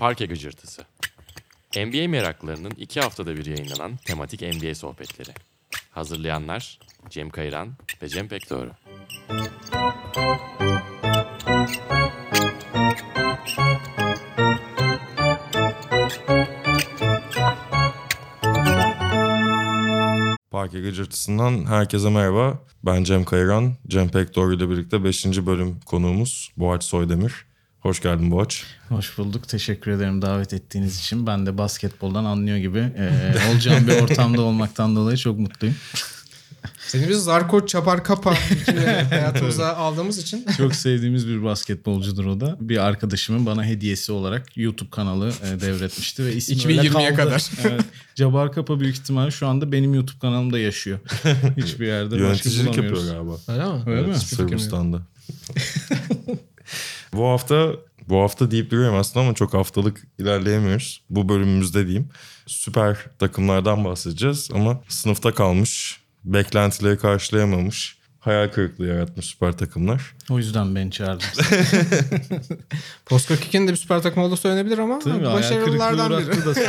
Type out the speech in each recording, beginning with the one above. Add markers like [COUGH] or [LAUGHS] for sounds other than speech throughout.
Parke Gıcırtısı. NBA meraklarının iki haftada bir yayınlanan tematik NBA sohbetleri. Hazırlayanlar Cem Kayran ve Cem Pekdoğru. Parke Gıcırtısı'ndan herkese merhaba. Ben Cem Kayran. Cem Pekdoğru ile birlikte 5. bölüm konuğumuz Boğaç Soydemir. Hoş geldin Boğaç. Hoş bulduk. Teşekkür ederim davet ettiğiniz için. Ben de basketboldan anlıyor gibi e, olacağım bir ortamda olmaktan dolayı çok mutluyum. Seni biz Zarko Çapar Kapa [LAUGHS] hayatımıza aldığımız için. Çok sevdiğimiz bir basketbolcudur o da. Bir arkadaşımın bana hediyesi olarak YouTube kanalı e, devretmişti ve ismi öyle 2020'ye kaldı. kadar. [LAUGHS] Evet. Cabar Kapa büyük ihtimalle şu anda benim YouTube kanalımda yaşıyor. [LAUGHS] Hiçbir yerde başka Yöneticilik yapıyor galiba. Öyle mi? Öyle mi? Fikrim yok. Sırbistan'da. Bu hafta bu hafta deyip duruyorum aslında ama çok haftalık ilerleyemiyoruz. Bu bölümümüzde diyeyim. Süper takımlardan bahsedeceğiz ama sınıfta kalmış, beklentileri karşılayamamış, hayal kırıklığı yaratmış süper takımlar. O yüzden beni çağırdı. [LAUGHS] Poskokik'in de bir süper takım olduğu söylenebilir ama? Hayal başarılılardan biri. da. [LAUGHS]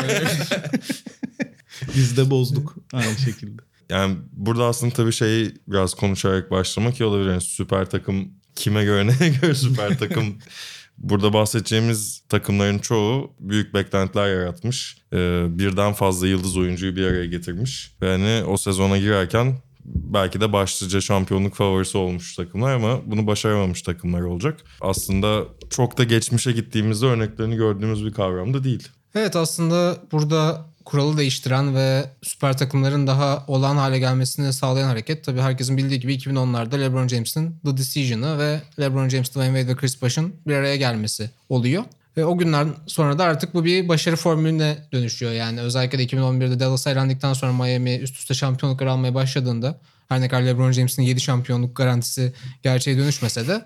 Biz de bozduk [LAUGHS] aynı şekilde. Yani burada aslında tabii şeyi biraz konuşarak başlamak iyi olabilir. Yani süper takım kime göre neye göre süper takım. [LAUGHS] Burada bahsedeceğimiz takımların çoğu büyük beklentiler yaratmış. Ee, birden fazla yıldız oyuncuyu bir araya getirmiş. Ve hani o sezona girerken belki de başlıca şampiyonluk favorisi olmuş takımlar ama bunu başaramamış takımlar olacak. Aslında çok da geçmişe gittiğimizde örneklerini gördüğümüz bir kavram da değil. Evet aslında burada kuralı değiştiren ve süper takımların daha olağan hale gelmesini sağlayan hareket tabii herkesin bildiği gibi 2010'larda LeBron James'in The Decision'ı ve LeBron James, Dwayne Wade ve Chris Bosh'un bir araya gelmesi oluyor. Ve o günden sonra da artık bu bir başarı formülüne dönüşüyor. Yani özellikle de 2011'de Dallas'a elendikten sonra Miami üst üste şampiyonluklar almaya başladığında her ne kadar LeBron James'in 7 şampiyonluk garantisi gerçeğe dönüşmese de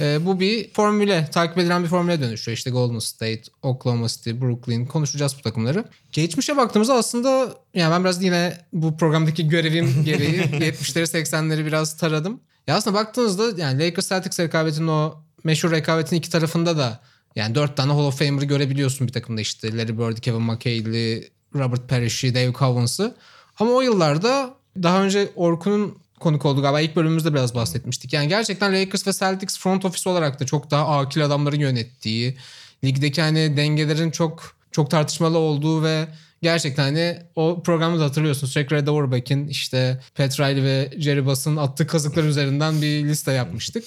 e, bu bir formüle, takip edilen bir formüle dönüşüyor. İşte Golden State, Oklahoma City, Brooklyn konuşacağız bu takımları. Geçmişe baktığımızda aslında yani ben biraz yine bu programdaki görevim [LAUGHS] gereği 70'leri 80'leri biraz taradım. Ya aslında baktığınızda yani Lakers Celtics rekabetinin o meşhur rekabetin iki tarafında da yani dört tane Hall of Famer'ı görebiliyorsun bir takımda işte. Larry Bird, Kevin McHale'li, Robert Parrish'i, Dave Covens'ı. Ama o yıllarda daha önce Orkun'un konuk oldu galiba. İlk bölümümüzde biraz bahsetmiştik. Yani gerçekten Lakers ve Celtics front office olarak da çok daha akil adamların yönettiği, ligdeki hani dengelerin çok çok tartışmalı olduğu ve gerçekten hani o programda da hatırlıyorsun sürekli Red Auerbach'in işte Pat Riley ve Jerry Buss'ın attığı kazıklar üzerinden bir liste yapmıştık.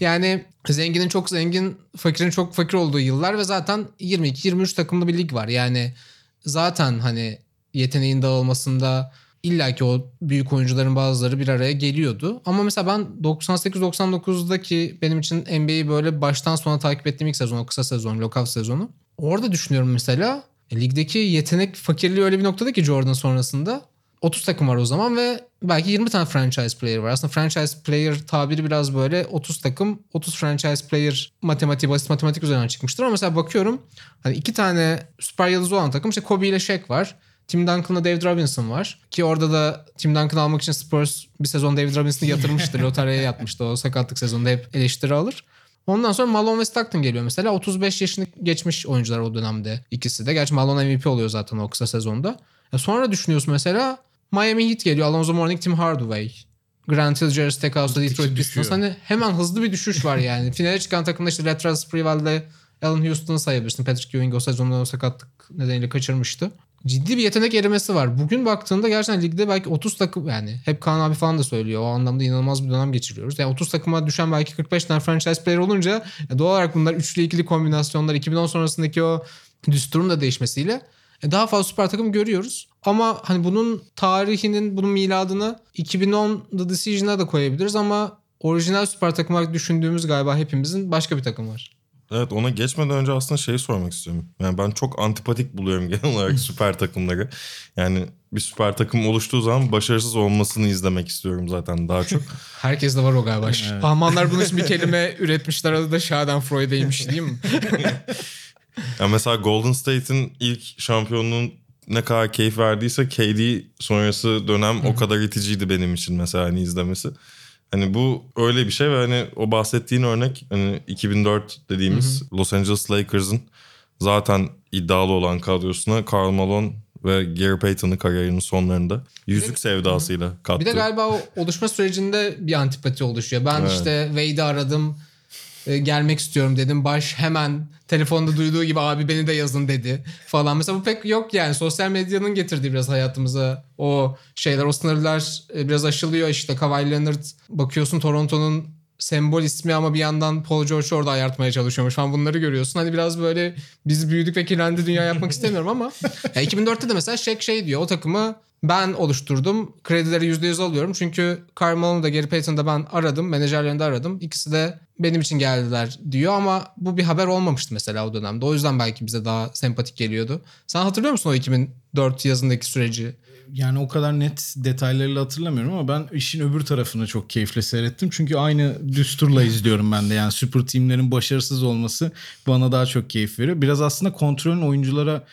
Yani zenginin çok zengin, fakirin çok fakir olduğu yıllar ve zaten 22-23 takımlı bir lig var. Yani zaten hani yeteneğin dağılmasında illaki o büyük oyuncuların bazıları bir araya geliyordu. Ama mesela ben 98-99'daki benim için NBA'yi böyle baştan sona takip ettiğim ilk sezon, o kısa sezon, lockout sezonu. Orada düşünüyorum mesela e, ligdeki yetenek fakirliği öyle bir noktada ki Jordan sonrasında 30 takım var o zaman ve belki 20 tane franchise player var. Aslında franchise player tabiri biraz böyle 30 takım 30 franchise player matematiği basit matematik üzerinden çıkmıştır ama mesela bakıyorum hani iki tane süper yıldız olan takım işte Kobe ile Shaq var. Tim Duncan'la David Robinson var. Ki orada da Tim Duncan almak için Spurs bir sezon David Robinson'ı yatırmıştır. [LAUGHS] Lotaryaya yatmıştı o sakatlık sezonunda hep eleştiri alır. Ondan sonra Malone ve Stockton geliyor mesela. 35 yaşını geçmiş oyuncular o dönemde ikisi de. Gerçi Malone MVP oluyor zaten o kısa sezonda. Ya sonra düşünüyorsun mesela Miami Heat geliyor. Alonzo Mourning, Tim Hardaway. Grant Hill, Jerry Stackhouse'da Detroit Pistons. Hani hemen hızlı bir düşüş var yani. [LAUGHS] Finale çıkan takımda işte Latrell Sprewell'le Allen Houston'ı sayabilirsin. Patrick Ewing o sezonda sakatlık nedeniyle kaçırmıştı. Ciddi bir yetenek erimesi var. Bugün baktığında gerçekten ligde belki 30 takım yani hep Kaan abi falan da söylüyor. O anlamda inanılmaz bir dönem geçiriyoruz. Yani 30 takıma düşen belki 45 tane franchise player olunca e, doğal olarak bunlar üçlü ikili kombinasyonlar 2010 sonrasındaki o düsturun da değişmesiyle e, daha fazla süper takım görüyoruz. Ama hani bunun tarihinin, bunun miladını 2010 The Decision'a da koyabiliriz ama orijinal süper takım olarak düşündüğümüz galiba hepimizin başka bir takım var. Evet ona geçmeden önce aslında şeyi sormak istiyorum. Yani ben çok antipatik buluyorum [LAUGHS] genel olarak süper takımları. Yani bir süper takım oluştuğu zaman başarısız olmasını izlemek istiyorum zaten daha çok. [LAUGHS] Herkes de var o galiba. Almanlar bunun için bir kelime üretmişler adı da Schadenfreude'ymiş değil mi? [LAUGHS] Yani mesela Golden State'in ilk şampiyonluğun ne kadar keyif verdiyse KD sonrası dönem o kadar iticiydi benim için mesela hani izlemesi. Hani bu öyle bir şey ve hani o bahsettiğin örnek hani 2004 dediğimiz Los Angeles Lakers'ın zaten iddialı olan kadrosuna Karl Malone ve Gary Payton'ı kariyerinin sonlarında yüzük sevdasıyla kattı. Bir de galiba o oluşma sürecinde bir antipati oluşuyor. Ben Evet. işte Wade'i aradım. E, gelmek istiyorum dedim. Baş hemen telefonda duyduğu gibi abi beni de yazın dedi falan. Mesela bu pek yok yani. Sosyal medyanın getirdiği biraz hayatımıza o şeyler, o sınırlar e, biraz aşılıyor. İşte Kawhi Leonard bakıyorsun Toronto'nun sembol ismi ama bir yandan Paul George orada ayartmaya çalışıyormuş falan bunları görüyorsun. Hani biraz böyle biz büyüdük ve kirlendi dünya yapmak istemiyorum ama [LAUGHS] ya 2004'te de mesela Shaq şey diyor o takımı ben oluşturdum. Kredileri %100 alıyorum. Çünkü Karl Malone'u da Gary Payton'u da ben aradım. Menajerlerini de aradım. İkisi de benim için geldiler diyor ama bu bir haber olmamıştı mesela o dönemde. O yüzden belki bize daha sempatik geliyordu. Sen hatırlıyor musun o 2004 yazındaki süreci? Yani o kadar net detaylarıyla hatırlamıyorum ama ben işin öbür tarafını çok keyifle seyrettim. Çünkü aynı düsturla izliyorum ben de. Yani süper teamlerin başarısız olması bana daha çok keyif veriyor. Biraz aslında kontrolün oyunculara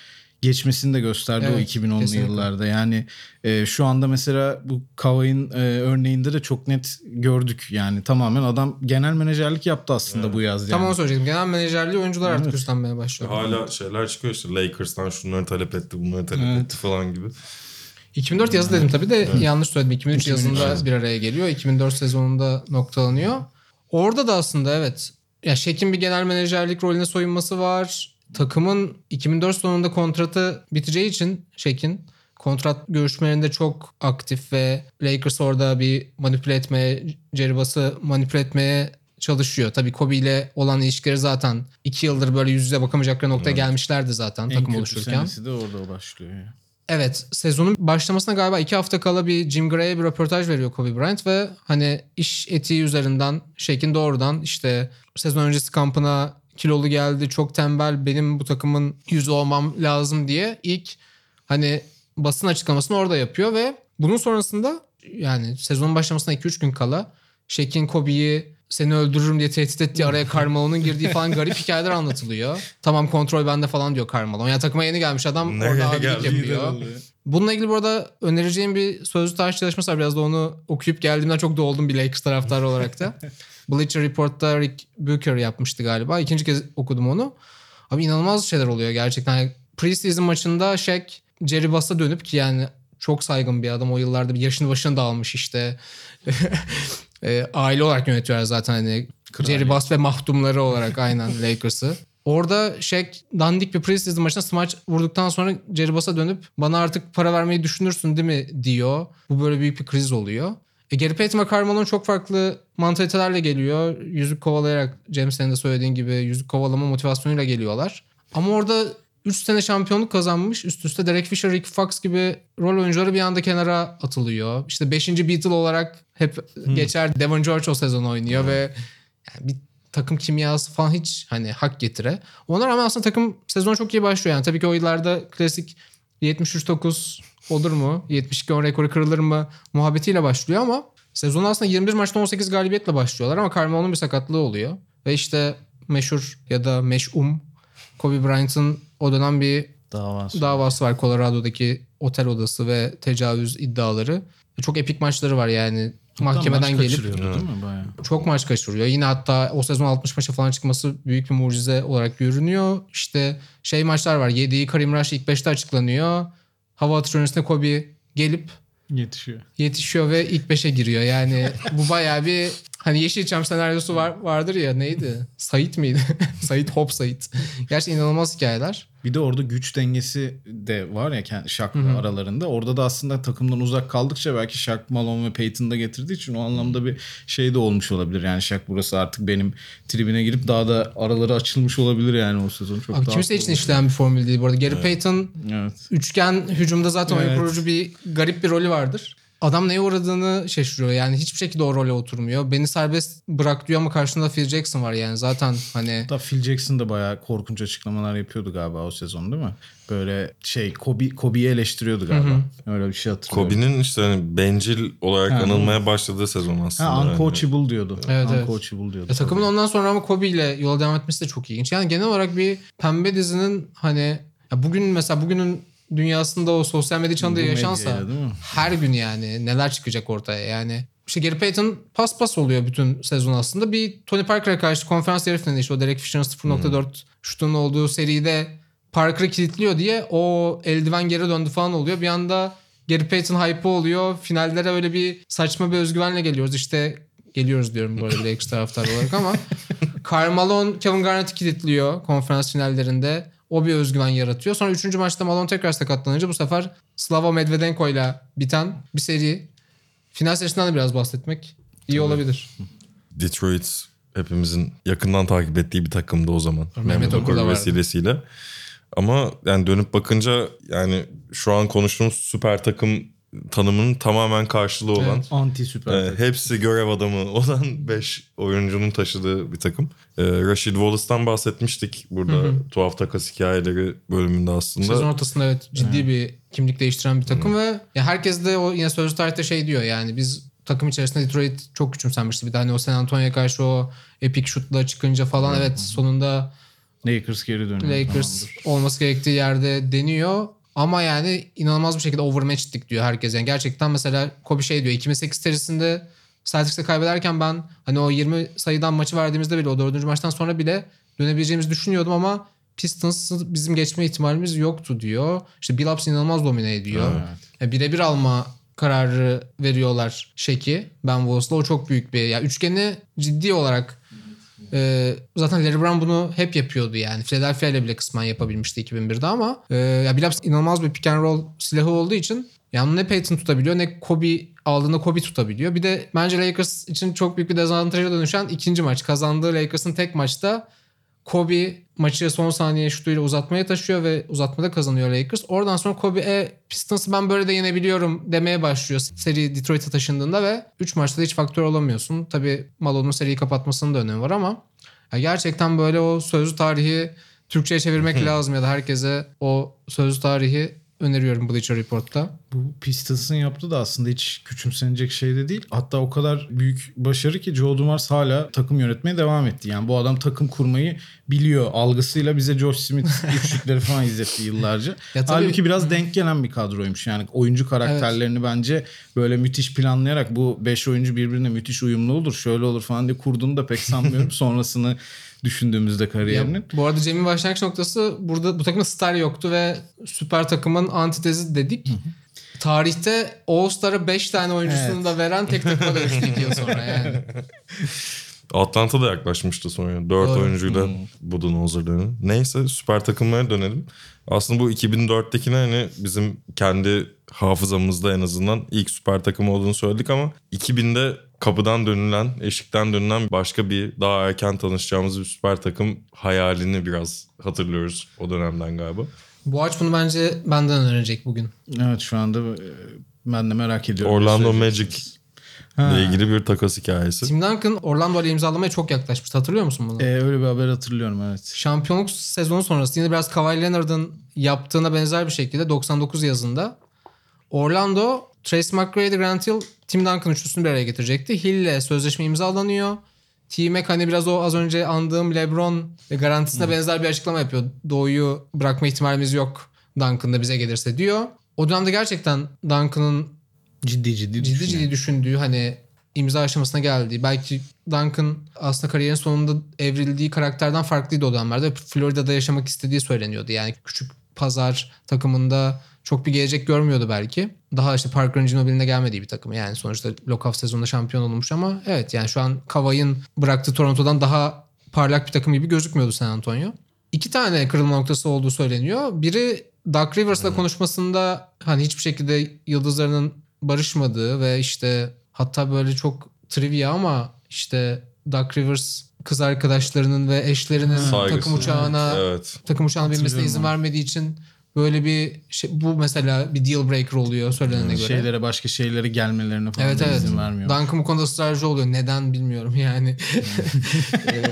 geçmesini de gösterdi o Evet, 2010'lu kesinlikle. yıllarda. Yani e, şu anda mesela bu Kawhi'nin e, örneğinde de çok net gördük. Yani tamamen adam genel menajerlik yaptı aslında bu yaz. Yani. Tam onu söyleyecektim. Genel menajerliği oyuncular artık Evet. üstlenmeye başlıyor. Hala şeyler çıkıyor işte Lakers'tan şunları talep etti bunları talep Evet. etti falan gibi. 2004 yazı dedim tabii de yanlış söyledim. 2003, 2003 yazında yazı. bir araya geliyor. 2004 sezonunda noktalanıyor. Orada da aslında evet. Ya Şek'in bir genel menajerlik rolüne soyunması var. Takımın 2004 sonunda kontratı biteceği için Şek'in kontrat görüşmelerinde çok aktif ve Lakers orada bir manipüle etmeye, Jerry Buss'ı manipüle etmeye çalışıyor. Tabii Kobe ile olan ilişkileri zaten iki yıldır böyle yüz yüze bakamayacakları noktaya gelmişlerdi zaten en takım kötü oluşurken. senesi de orada başlıyor. Yani. Evet sezonun başlamasına galiba iki hafta kala bir Jim Gray'e bir röportaj veriyor Kobe Bryant ve hani iş etiği üzerinden Shaquin doğrudan işte sezon öncesi kampına kilolu geldi çok tembel benim bu takımın yüzü olmam lazım diye ilk hani basın açıklamasını orada yapıyor ve bunun sonrasında yani sezonun başlamasına 2-3 gün kala Shaquin Kobe'yi seni öldürürüm diye tehdit ettiği araya Carmelo'nun girdiği falan [LAUGHS] garip hikayeler anlatılıyor. Tamam kontrol bende falan diyor Carmelo. Yani takıma yeni gelmiş adam Nereye orada abilik yapıyor. Bununla ilgili bu arada önereceğim bir sözlü tarih çalışması var. Biraz da onu okuyup geldiğimden çok doldum bir Lakers taraftarı olarak da. [LAUGHS] Bleacher Report'ta Rick Booker yapmıştı galiba. İkinci kez okudum onu. Abi inanılmaz şeyler oluyor gerçekten. Yani Preseason maçında Shaq Jerry Buss'a dönüp ki yani çok saygın bir adam. O yıllarda bir yaşını başını da almış işte. E, aile olarak yönetiyorlar zaten hani Jerry Buss ve mahdumları olarak aynen [LAUGHS] Lakers'ı. Orada Shaq dandik bir preseason maçına smaç vurduktan sonra Jerry Buss'a dönüp bana artık para vermeyi düşünürsün değil mi diyor. Bu böyle büyük bir kriz oluyor. E Gary Payton ve Karl Malone çok farklı mantalitelerle geliyor. Yüzük kovalayarak James senin de söylediğin gibi yüzük kovalama motivasyonuyla geliyorlar. Ama orada 3 sene şampiyonluk kazanmış. Üst üste Derek Fisher, Rick Fox gibi rol oyuncuları bir anda kenara atılıyor. İşte 5. Beatle olarak hep geçer Devon George o sezon oynuyor ve yani bir takım kimyası falan hiç hani hak getire. Ona rağmen aslında takım sezon çok iyi başlıyor. Yani tabii ki o yıllarda klasik 73-9 olur mu? 72-10 rekoru kırılır mı? Muhabbetiyle başlıyor ama sezon aslında 21 maçta 18 galibiyetle başlıyorlar ama Carmelo'nun bir sakatlığı oluyor. Ve işte meşhur ya da meşhum Kobe Bryant'ın o dönem bir Davası. davası var Colorado'daki otel odası ve tecavüz iddiaları. Çok epik maçları var yani. Mahkemeden Maç gelip değil mi bayağı? çok maç kaçırıyor. Yine hatta o sezon 60 maça falan çıkması büyük bir mucize olarak görünüyor. İşte şey maçlar var. Yediği Karim Rush ilk 5'te açıklanıyor. Hava atış öncesinde Kobe gelip Yetişiyor. yetişiyor ve ilk 5'e giriyor. Yani bu bayağı bir hani Yeşilçam senaryosu var, vardır ya neydi? Sait miydi? [LAUGHS] Sait Hop Sait. Gerçekten inanılmaz hikayeler. Bir de orada güç dengesi de var ya Shaq'la aralarında. Orada da aslında takımdan uzak kaldıkça belki Shaq, Malone ve Peyton da getirdiği için o anlamda bir şey de olmuş olabilir. Yani Shaq burası artık benim tribine girip daha da araları açılmış olabilir yani o sezon. Çok Abi daha kimse için işleyen bir formül değil bu arada. Gary Payton Evet. üçgen hücumda zaten oyun Evet. kurucu bir garip bir rolü vardır. Adam neye uğradığını şaşırıyor. Yani hiçbir şekilde o role oturmuyor. Beni serbest bırak diyor ama karşında Phil Jackson var yani. Zaten hani Hatta Phil Jackson da bayağı korkunç açıklamalar yapıyordu galiba o sezon değil mi? Böyle şey Kobe Kobe'yi eleştiriyordu galiba. Öyle bir şey hatırlıyorum. Kobe'nin işte hani bencil olarak Ha, anılmaya başladığı sezon aslında. Ha, yani. uncoachable diyordu. Evet, evet. uncoachable diyordu. E, takımın ondan sonra ama Kobe ile yola devam etmesi de çok ilginç. Yani genel olarak bir pembe dizinin hani ya bugün mesela bugünün dünyasında o sosyal medya çağında yaşansa mi? her gün yani neler çıkacak ortaya yani işte Gary Payton pas pas oluyor bütün sezon aslında. Bir Tony Parker'a karşı konferans yarı finalinde işte o Derek Fisher'ın 0.4 şutunun olduğu seride Parker'ı kilitliyor diye o eldiven geri döndü falan oluyor. Bir anda Gary Payton hype oluyor. Finallere öyle bir saçma bir özgüvenle geliyoruz. İşte geliyoruz diyorum arada bir Lakers taraftarı olarak ama [LAUGHS] Karl Malone Kevin Garnett'i kilitliyor konferans finallerinde. O bir özgüven yaratıyor. Sonra 3. maçta Malone tekrar sakatlanınca bu sefer Slava Medvedenko ile biten bir seri. Final serisinden de biraz bahsetmek iyi olabilir. Detroit hepimizin yakından takip ettiği bir takımdı o zaman. Mehmet Mehmet Okur Okur vesilesiyle. Ama yani dönüp bakınca yani şu an konuştuğumuz süper takım tanımının tamamen karşılığı olan Evet. Anti süper. e, hepsi görev adamı [LAUGHS] olan 5 oyuncunun taşıdığı bir takım. E, Rashid Wallace'tan bahsetmiştik burada tuhaf takas hikayeleri bölümünde aslında. Sezon ortasında evet ciddi bir kimlik değiştiren bir takım ve ya herkes de o yine sözlü tarihte şey diyor yani biz takım içerisinde Detroit çok küçümsenmişti. Bir de hani o San Antonio'ya karşı o epic şutla çıkınca falan evet sonunda Lakers geri dönüyor. Lakers Tamamdır. olması gerektiği yerde deniyor. Ama yani inanılmaz bir şekilde overmatched'lik diyor herkes. Yani gerçekten mesela Kobe şey diyor 2008 serisinde Celtics'te kaybederken ben hani o 20 sayıdan maçı verdiğimizde bile o dördüncü maçtan sonra bile dönebileceğimizi düşünüyordum ama Pistons'ı bizim geçme ihtimalimiz yoktu diyor. İşte Billups inanılmaz domine ediyor. Evet. Ya birebir alma kararı veriyorlar Şeki. Ben Wallace'la o çok büyük bir ya üçgeni ciddi olarak e, zaten Larry Brown bunu hep yapıyordu yani. Philadelphia ile bile kısmen yapabilmişti 2001'de ama e, ya Billups inanılmaz bir pick and roll silahı olduğu için yani ne Peyton tutabiliyor ne Kobe aldığında Kobe tutabiliyor. Bir de bence Lakers için çok büyük bir dezavantaja dönüşen ikinci maç. Kazandığı Lakers'ın tek maçta Kobe maçı son saniye şutuyla uzatmaya taşıyor ve uzatmada kazanıyor Lakers. Oradan sonra Kobe e, Pistons'ı ben böyle de yenebiliyorum demeye başlıyor seri Detroit'e taşındığında ve 3 maçta da hiç faktör olamıyorsun. Tabii Malone'un seriyi kapatmasının da önemi var ama ya gerçekten böyle o sözlü tarihi Türkçe'ye çevirmek [LAUGHS] lazım ya da herkese o sözlü tarihi öneriyorum Bleacher Report'ta. Bu Pistons'ın yaptığı da aslında hiç küçümsenecek şey de değil. Hatta o kadar büyük başarı ki Joe Dumars hala takım yönetmeye devam etti. Yani bu adam takım kurmayı biliyor. Algısıyla bize Josh Smith [LAUGHS] üçlükleri falan izletti yıllarca. Ya tabii- Halbuki biraz denk gelen bir kadroymuş. Yani oyuncu karakterlerini bence böyle müthiş planlayarak bu 5 oyuncu birbirine müthiş uyumlu olur. Şöyle olur falan diye kurduğunu da pek sanmıyorum. [LAUGHS] Sonrasını düşündüğümüzde kariyerinin. Ya, bu arada Cem'in başlangıç noktası burada bu takımda star yoktu ve süper takımın antitezi dedik. Tarihte All-Star'a 5 tane oyuncusunu Evet. da veren tek takıma dönüştü 2 yıl sonra yani. [LAUGHS] Atlanta da yaklaşmıştı sonra. Dört Doğru. oyuncuyla Budenholzer dönemi. Neyse süper takımlara dönelim. Aslında bu 2004'tekine hani bizim kendi hafızamızda en azından ilk süper takım olduğunu söyledik ama 2000'de kapıdan dönülen, eşikten dönülen başka bir daha erken tanışacağımız bir süper takım hayalini biraz hatırlıyoruz o dönemden galiba. Bu aç bunu bence benden öğrenecek bugün. Evet şu anda e, ben de merak ediyorum. Orlando Magic Ha. ilgili bir takas hikayesi. Tim Duncan Orlando ile imzalamaya çok yaklaşmıştı. Hatırlıyor musun bunu? Ee, öyle bir haber hatırlıyorum evet. Şampiyonluk sezonu sonrası yine biraz Kawhi Leonard'ın yaptığına benzer bir şekilde 99 yazında Orlando Trace McGrady, Grant Hill, Tim Duncan üçlüsünü bir araya getirecekti. Hill ile sözleşme imzalanıyor. T-Mac hani biraz o az önce andığım LeBron garantisine benzer bir açıklama yapıyor. Doğu'yu bırakma ihtimalimiz yok Duncan da bize gelirse diyor. O dönemde gerçekten Duncan'ın Ciddi ciddi ciddi ciddi düşündüğü hani imza aşamasına geldiği belki Duncan aslında kariyerin sonunda evrildiği karakterden farklıydı o dönemlerde. Florida'da yaşamak istediği söyleniyordu. Yani küçük pazar takımında çok bir gelecek görmüyordu belki. Daha işte Parker'ın Ginobili'ne gelmediği bir takım. Yani sonuçta lockout sezonunda şampiyon olmuş ama evet yani şu an Kawhi'nin bıraktığı Toronto'dan daha parlak bir takım gibi gözükmüyordu San Antonio. İki tane kırılma noktası olduğu söyleniyor. Biri Doug Rivers'la konuşmasında hani hiçbir şekilde yıldızlarının barışmadığı ve işte hatta böyle çok trivia ama işte Doug Rivers kız arkadaşlarının ve eşlerinin Saygısı. takım uçağına Evet. takım uçağına binmesine izin vermediği için böyle bir şey, bu mesela bir deal breaker oluyor söylenene göre. Şeylere başka şeylere gelmelerine falan Evet evet. izin vermiyor. Duncan bu konuda ısrarcı oluyor. Neden bilmiyorum yani. [LAUGHS] Ee,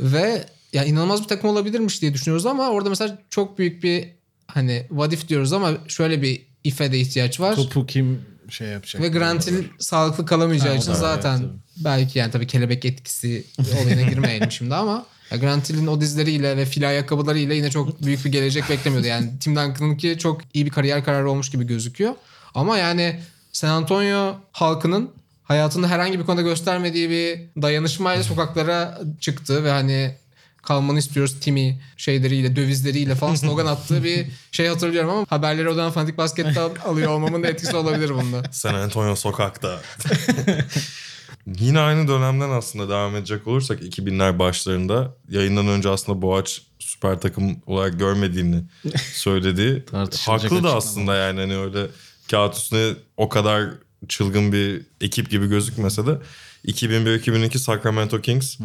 Ve ya inanılmaz bir takım olabilirmiş diye düşünüyoruz ama orada mesela çok büyük bir hani what if diyoruz ama şöyle bir if'e de ihtiyaç var. Topu kim şey yapacak? Ve Grant Hill sağlıklı kalamayacağı Ha, için zaten evet, belki yani tabii kelebek etkisi olayına girmeyelim şimdi ama ya Grant Hill'in o dizleriyle ve fil ayakkabılarıyla yine çok büyük bir gelecek beklemiyordu. Yani Tim Duncan'ınki çok iyi bir kariyer kararı olmuş gibi gözüküyor. Ama yani San Antonio halkının hayatında herhangi bir konuda göstermediği bir dayanışmayla sokaklara çıktı ve hani kalmanı istiyoruz Timmy şeyleriyle, dövizleriyle falan slogan [LAUGHS] attığı bir şey hatırlıyorum ama haberleri o dönem fanatik basketten [LAUGHS] alıyor olmamın da etkisi olabilir bunda. San Antonio sokakta. [LAUGHS] Yine aynı dönemden aslında devam edecek olursak 2000'ler başlarında yayından önce aslında Boğaç süper takım olarak görmediğini söyledi. Haklı da aslında yani hani öyle kağıt üstüne o kadar çılgın bir ekip gibi gözükmese de 2001-2002 Sacramento Kings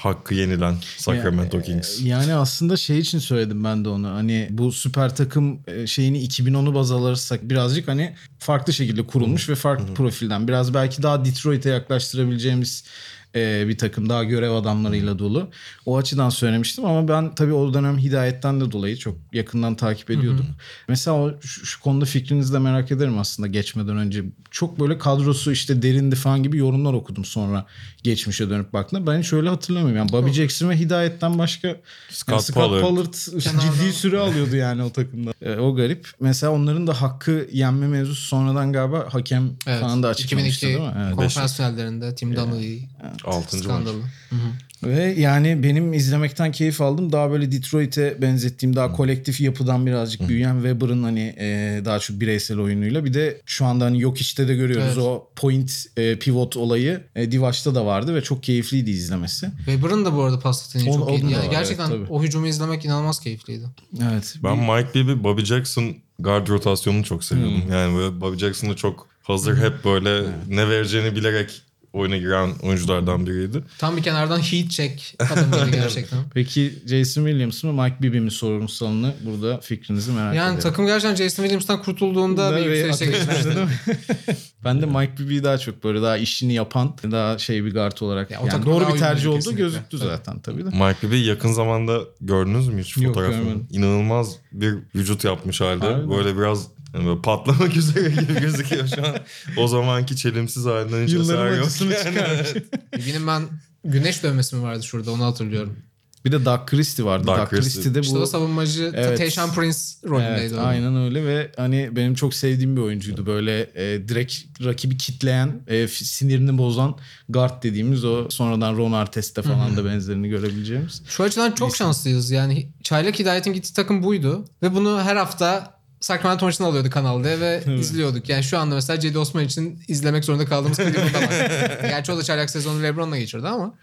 hakkı yenilen Sacramento Ya- Kings. Yani aslında şey için söyledim ben de onu. Hani bu süper takım e, şeyini 2010'u baz alırsak birazcık hani farklı şekilde kurulmuş ve farklı profilden. Biraz belki daha Detroit'e yaklaştırabileceğimiz e, bir takım daha görev adamlarıyla dolu. O açıdan söylemiştim ama ben tabii o dönem Hidayet'ten de dolayı çok yakından takip ediyordum. Mesela o, şu, şu konuda fikrinizi de merak ederim aslında geçmeden önce. Çok böyle kadrosu işte derindi falan gibi yorumlar okudum sonra geçmişe dönüp baktığımda. Ben hiç öyle hatırlamıyorum. Yani Bobby Jackson ve Hidayet'ten başka Scott yani Scott Pollard. [LAUGHS] Ciddi süre alıyordu yani o takımda. E, o garip. Mesela onların da hakkı yenme mevzusu sonradan galiba hakem Evet. falan da açıklamıştı 2002 değil mi? Evet. konferans finallerinde Tim 6. maç. skandalı. Hı hı. Ve yani benim izlemekten keyif aldım. Daha böyle Detroit'e benzettiğim daha kolektif yapıdan birazcık büyüyen Weber'ın hani e, daha çok bireysel oyunuyla. Bir de şu anda hani yok işte de görüyoruz Evet. o point e, pivot olayı e, Divaç'ta da vardı ve çok keyifliydi izlemesi. Weber'ın da bu arada pas yeteneği çok iyiydi. Yani var, gerçekten evet, tabii. o hücumu izlemek inanılmaz keyifliydi. Evet. Ben Mike Bibby, Bobby Jackson guard rotasyonunu çok seviyordum. Yani böyle Bobby Jackson da çok hazır hep böyle ne vereceğini bilerek oyuna giren oyunculardan biriydi. Tam bir kenardan heat check adam gibi gerçekten. [LAUGHS] Peki Jason Williams mı Mike Bibby mi sorumsalını burada fikrinizi merak Yani ederim. takım gerçekten Jason Williams'tan kurtulduğunda bir yükselişe geçmişti. [LAUGHS] ben de Mike Bibby'yi daha çok böyle daha işini yapan daha şey bir guard olarak. Ya o yani doğru bir tercih olduğu kesinlikle. gözüktü Evet. zaten tabii de. Mike Bibby yakın zamanda gördünüz mü hiç Yok, fotoğrafını? görmedim. İnanılmaz bir vücut yapmış halde. Harbiden. Böyle biraz yani böyle patlamak [LAUGHS] üzere gibi gözüküyor şu an. O zamanki çelimsiz halinden hiç Yılların eser yok. Yani. çıkarmış. [LAUGHS] Benim ben güneş dövmesi mi vardı şurada onu hatırlıyorum. Bir de Doug Christie vardı. Doug Doug, Christie. Christie de İşte o bu savunmacı Evet. Tayshaun Prince rolündeydi. Evet, o. aynen öyle ve hani benim çok sevdiğim bir oyuncuydu. Böyle e, direkt rakibi kitleyen, e, f- sinirini bozan guard dediğimiz o sonradan Ron Artest'te falan da benzerini görebileceğimiz. Şu açıdan çok şanslıyız. Yani Çaylak Hidayet'in gittiği takım buydu. Ve bunu her hafta Sacramento maçını alıyordu kanalda ve izliyorduk. Yani şu anda mesela Cedi Osman için izlemek zorunda kaldığımız Cleveland'da var. [LAUGHS] Gerçi o da Çaylak sezonu Lebron'la geçirdi ama.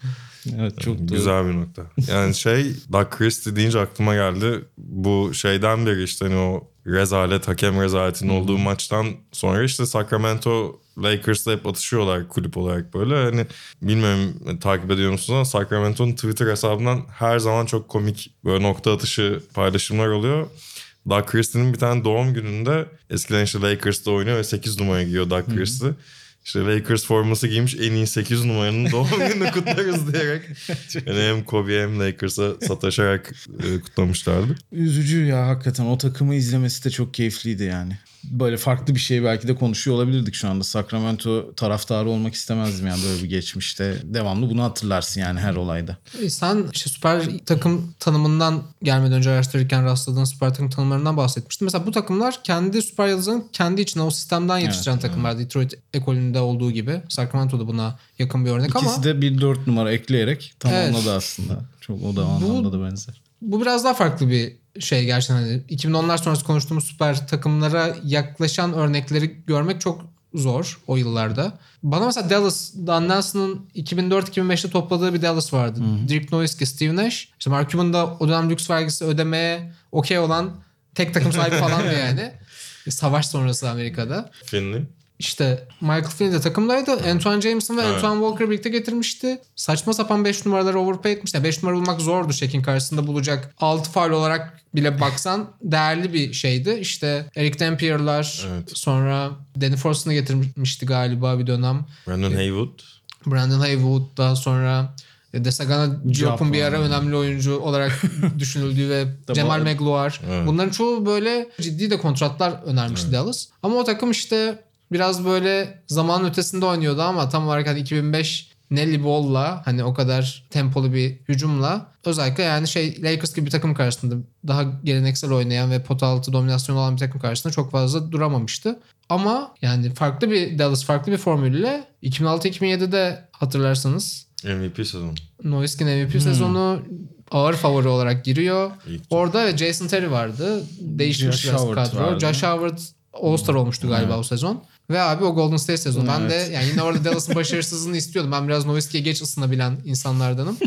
Evet çok doğru. Güzel bir nokta. Yani şey Doug Christie deyince aklıma geldi. Bu şeyden beri işte hani o rezalet, hakem rezaletinin olduğu maçtan sonra işte Sacramento Lakers'la hep atışıyorlar kulüp olarak böyle. Hani bilmiyorum takip ediyor musunuz ama Sacramento'nun Twitter hesabından her zaman çok komik böyle nokta atışı paylaşımlar oluyor. Doug Christie'nin bir tane doğum gününde eskiden işte Lakers'ta oynuyor ve 8 numara giyiyor Doug Christie. İşte Lakers forması giymiş en iyi 8 numaranın [LAUGHS] doğum gününü kutlarız diyerek. Yani hem Kobe hem Lakers'a sataşarak e, kutlamışlardı. Üzücü ya hakikaten o takımı izlemesi de çok keyifliydi yani. Böyle farklı bir şey belki de konuşuyor olabilirdik şu anda. Sacramento taraftarı olmak istemezdim yani böyle bir geçmişte. Devamlı bunu hatırlarsın yani her olayda. E, Sen işte süper takım tanımından gelmeden önce araştırırken rastladığın süper takım tanımlarından bahsetmiştin. Mesela bu takımlar kendi süper yıldızın kendi içine o sistemden yetiştiren takımlar. Detroit ekolünde olduğu gibi. Sacramento da buna yakın bir örnek İkisi ama de bir dört numara ekleyerek tamamladı Evet. aslında. Çok o da anlamda da benzer. Bu biraz daha farklı bir şey gerçekten. Hani 2010'lar sonrası konuştuğumuz süper takımlara yaklaşan örnekleri görmek çok zor o yıllarda. Bana mesela Dallas, Dan Nelson'ın 2004-2005'te topladığı bir Dallas vardı. Dirk Nowitzki, Steve Nash. İşte Mark Cuban da o dönem lüks vergisi ödemeye okey olan tek takım sahibi falandı [LAUGHS] yani. Savaş sonrası Amerika'da. Finley. İşte Michael Finley de takımdaydı. Antoine Jameson ve Evet. Antoine Walker birlikte getirmişti. Saçma sapan 5 numaraları overpay etmişti. 5 numara bulmak zordu Shaq'in karşısında bulacak. 6 faul olarak bile baksan [LAUGHS] değerli bir şeydi. İşte Eric Dampier'lar Evet. sonra Danny Forston'u getirmişti galiba bir dönem. Brandon Haywood. Brandon Haywood daha sonra Desagana Diop'un bir ara önemli oyuncu olarak [LAUGHS] düşünüldüğü ve Cemal Megloire. Evet. Bunların çoğu böyle ciddi de kontratlar önermişti Dallas. Ama o takım işte biraz böyle zaman ötesinde oynuyordu ama tam olarak hani 2005 Nelly Ball'la hani o kadar tempolu bir hücumla özellikle yani şey Lakers gibi bir takım karşısında daha geleneksel oynayan ve pot altı dominasyon olan bir takım karşısında çok fazla duramamıştı. Ama yani farklı bir Dallas farklı bir formülle 2006-2007'de hatırlarsanız MVP sezonu. Nowitzki'nin MVP sezonu ağır favori olarak giriyor. İlk Orada Jason Terry vardı. Değişmiş Josh biraz kadro. vardı. Josh Howard All-Star olmuştu galiba o sezon. Ve abi o Golden State sezonu. Ben de Evet. yani yine orada [LAUGHS] Dallas'ın başarısızlığını istiyordum. Ben biraz Nowitzki'ye geç ısınabilen insanlardanım.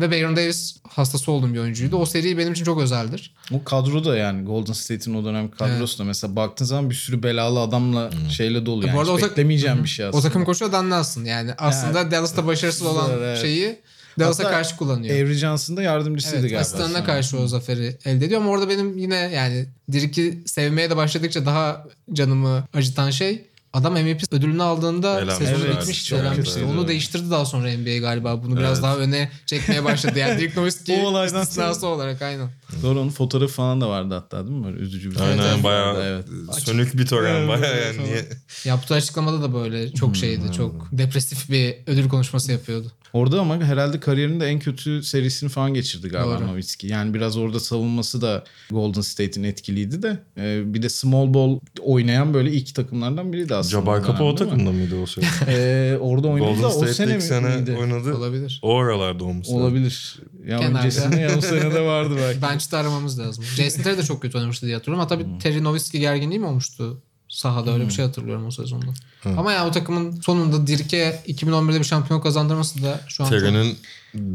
Ve Baron Davis hastası olduğum bir oyuncuydu. O seri benim için çok özeldir. O kadro da yani Golden State'in o dönem kadrosu da mesela baktığın zaman bir sürü belalı adamla şeyle dolu yani. Bu arada Hiç o tak- beklemeyeceğim bir şey aslında. O takım koçu Dan Nelson. Yani aslında Dallas'ta başarısız olan Evet. şeyi Dallas'a Hatta karşı kullanıyor. Avery Johnson da yardımcısıydı Evet, galiba. asistanına karşı o zaferi elde ediyor ama orada benim yine yani Dirk'i sevmeye de başladıkça daha canımı acıtan şey adam MVP ödülünü aldığında Elenmiş. sezonu Evet, bitmişti. çok elenmişti. Onu değiştirdi daha sonra NBA galiba. Bunu biraz Evet. daha öne çekmeye başladı. Yani Dirk Nowitzki [LAUGHS] O olaydan istisnası olarak aynen. Doğru onun fotoğrafı falan da vardı hatta değil mi? Böyle üzücü bir Aynen evet. bayağı Evet. sönük bir tören Evet, bayağı evet, yani niye Yaptığı açıklamada da böyle çok şeydi. Çok depresif bir ödül konuşması yapıyordu. Orada ama herhalde kariyerinin de en kötü serisini falan geçirdi galiba Doğru. Nowitzki. Yani biraz orada savunması da Golden State'in etkiliydi de. Ee, bir de small ball oynayan böyle ilk takımlardan biriydi aslında. Jabbar Kapı o mi? takımda mıydı o sene? [LAUGHS] Ee, orada oynadı Golden da o sene, ilk sene miydi? oynadı. Olabilir. O aralarda lazım. Olabilir. Ya Kenarda. öncesinde ya o sene de vardı belki. [LAUGHS] Bench'te aramamız lazım. Jason Terry de çok kötü oynamıştı diye hatırlıyorum. Hatta bir Terry Nowitzki gerginliği mi olmuştu? Sahada öyle bir şey hatırlıyorum o sezonda. Ama yani o takımın sonunda Dirk'e 2011'de bir şampiyonluk kazandırması da şu an çok- Terry'nin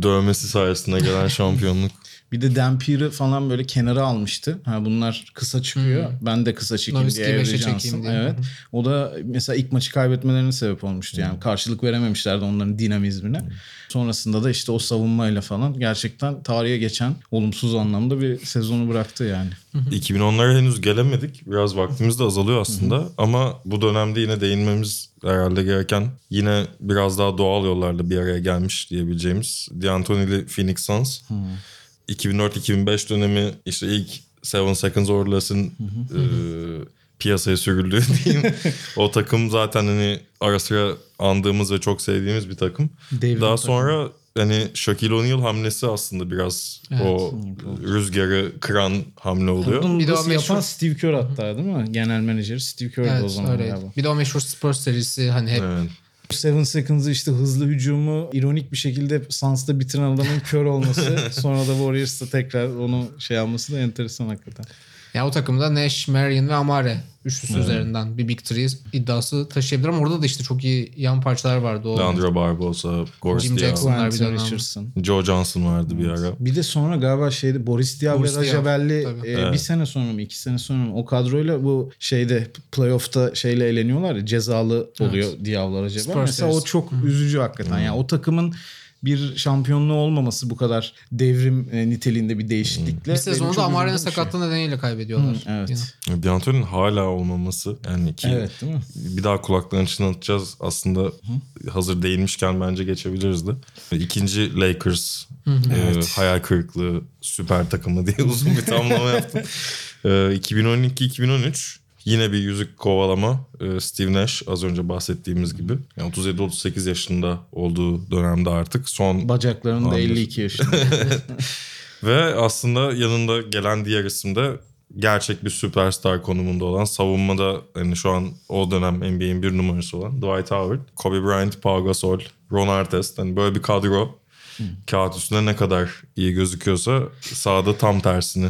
dövmesi sayesinde gelen [LAUGHS] şampiyonluk. Bir de Dampier'ı falan böyle kenara almıştı. Ha bunlar kısa çıkıyor. Ben de kısa çekeyim diye. Avery Johnson. diye. Evet. O da mesela ilk maçı kaybetmelerine sebep olmuştu. Yani karşılık verememişlerdi onların dinamizmine. Sonrasında da işte o savunmayla falan gerçekten tarihe geçen olumsuz anlamda bir sezonu bıraktı yani. 2010'lara henüz gelemedik. Biraz vaktimiz de azalıyor aslında. Ama bu dönemde yine değinmemiz herhalde gereken yine biraz daha doğal yollarla bir araya gelmiş diyebileceğimiz D'Antoni'li Phoenix Suns. 2004-2005 dönemi işte ilk Seven Seconds Orlas'ın e, piyasaya sürüldüğü [LAUGHS] diyeyim. o takım zaten hani ara sıra andığımız ve çok sevdiğimiz bir takım. Devrim Daha takım. sonra hani Shaquille O'Neal hamlesi aslında biraz o rüzgarı kıran hamle oluyor. Onun Bir de o nasıl yapan meşhur- Steve Kerr hatta değil mi? Genel menajeri Steve Kerr'di o Evet zaman öyleydi. Bir de o meşhur Spurs serisi hani hep Evet. Seven Seconds'ı işte hızlı hücumu ironik bir şekilde Suns'ta bitiren adamın kör olması [LAUGHS] sonra da Warriors'ta tekrar onu şey alması da enteresan hakikaten. Ya o takımda Nash, Marion ve Amare üçlüsü üzerinden bir Big Three iddiası taşıyabilir ama orada da işte çok iyi yan parçalar vardı. O Leandro Barbosa, Boris Jim Diaw, Jackson. Bunlar bir dönem. Richardson. Joe Johnson vardı bir ara. Bir de sonra galiba şeyde Boris Diaw Boris ve Rajabelli e, Evet. bir sene sonra mı iki sene sonra mı o kadroyla bu şeyde playoff'ta şeyle eleniyorlar ya cezalı oluyor Diaw'lar acaba. Spurs Mesela o serisi. çok üzücü hakikaten. Yani o takımın bir şampiyonluğu olmaması bu kadar devrim e, niteliğinde bir değişiklikle. bir benim sezonu çok da Amare'nin şey. sakatlığı nedeniyle kaybediyorlar. Evet. Yine. D'Antoni'nin hala olmaması yani ki Evet değil mi? bir daha kulaklarını çınlatacağız aslında hazır değinmişken bence geçebiliriz de. İkinci Lakers e, hayal kırıklığı süper takımı diye uzun bir tamlama yaptım. [LAUGHS] E, 2012-2013 yine bir yüzük kovalama. E, Steve Nash az önce bahsettiğimiz gibi. Yani 37-38 yaşında olduğu dönemde artık son Bacaklarının da Anladım. 52 yaşında. [LAUGHS] Ve aslında yanında gelen diğer isim de gerçek bir süperstar konumunda olan savunmada yani şu an o dönem NBA'in bir numarası olan Dwight Howard, Kobe Bryant, Pau Gasol, Ron Artest. Hani böyle bir kadro kağıt üstünde ne kadar iyi gözüküyorsa sahada tam tersini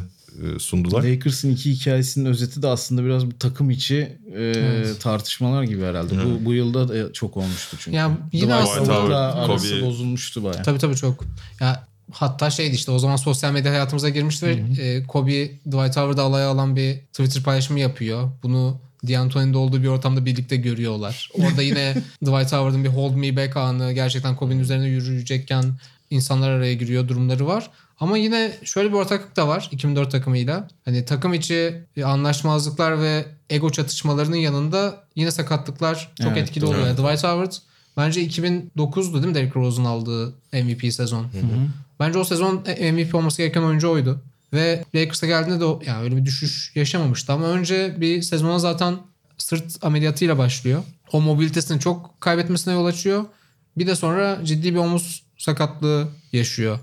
sundular. Lakers'ın iki hikayesinin özeti de aslında biraz bu takım içi e, tartışmalar gibi herhalde. Bu, bu yılda da çok olmuştu çünkü. Ya yine Dwight aslında- arası Kobe- bozulmuştu bayağı. Tabii tabii çok. Ya hatta şeydi işte o zaman sosyal medya hayatımıza girmişti ve e, Kobe Dwight Howard'ı alaya alan bir Twitter paylaşımı yapıyor. Bunu D'Antoni'nin de olduğu bir ortamda birlikte görüyorlar. Orada yine [LAUGHS] Dwight Howard'ın bir hold me back anı gerçekten Kobe'nin üzerine yürüyecekken insanlar araya giriyor durumları var. Ama yine şöyle bir ortaklık da var 2004 takımıyla. Hani takım içi anlaşmazlıklar ve ego çatışmalarının yanında yine sakatlıklar çok Evet, etkili oluyor. Dwight Howard bence 2009'du değil mi Derrick Rose'un aldığı MVP sezon. Bence o sezon MVP olması gereken oyuncu oydu. Ve Lakers'a geldiğinde de o, yani öyle bir düşüş yaşamamıştı. Ama önce bir sezona zaten sırt ameliyatıyla başlıyor. O mobilitesini çok kaybetmesine yol açıyor. Bir de sonra ciddi bir omuz sakatlığı yaşıyor.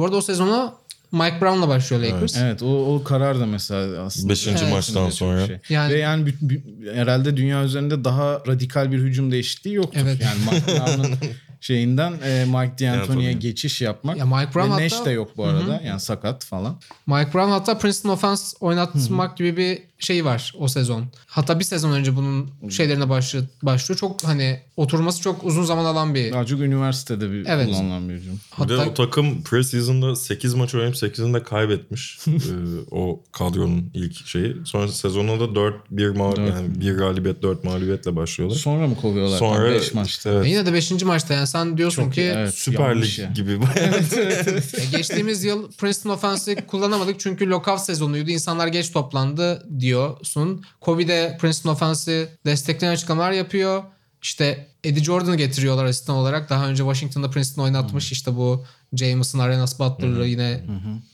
Bu arada o sezona Mike Brown'la başlıyor Lakers. Evet o, o karar da mesela aslında. Beşinci Evet. maçtan sonra. şey. Yani- Ve yani bü- bü- herhalde dünya üzerinde daha radikal bir hücum değişikliği yoktur. Evet. Yani Mike Brown'un [LAUGHS] şeyinden e, Mike D'Antoni'ye D'Antoni. geçiş yapmak. Ya Mike Brown Ve hatta- Nash de yok bu arada. Yani sakat falan. Mike Brown hatta Princeton Offense oynatmak gibi bir şey var o sezon. Hatta bir sezon önce bunun şeylerine başlıyor, başlıyor. Çok hani oturması çok uzun zaman alan bir. Daha çok üniversitede bir Evet. kullanılan bir hücum. Bir de Hatta o takım preseason'da 8 maç oynayıp 8'ini de kaybetmiş. [LAUGHS] Ee, o kadronun ilk şeyi. Sonra sezonda da 4-1 mağlub Dört. yani 1 galibiyet 4 mağlubiyetle başlıyorlar. Sonra mı kovuyorlar? Sonra 5 maçta. evet, yine de 5. maçta yani sen diyorsun Çok ki evet, Süper Lig ya. gibi. [LAUGHS] E, [LAUGHS] geçtiğimiz yıl Princeton Offense'i kullanamadık çünkü lockout sezonuydu. İnsanlar geç toplandı diyorsun. Covid'e Princeton Offense'i destekleyen açıklamalar yapıyor. İşte Eddie Jordan'ı getiriyorlar asistan olarak. Daha önce Washington'da Princeton oynatmış. İşte bu Jameson, Arenas Butler'lı yine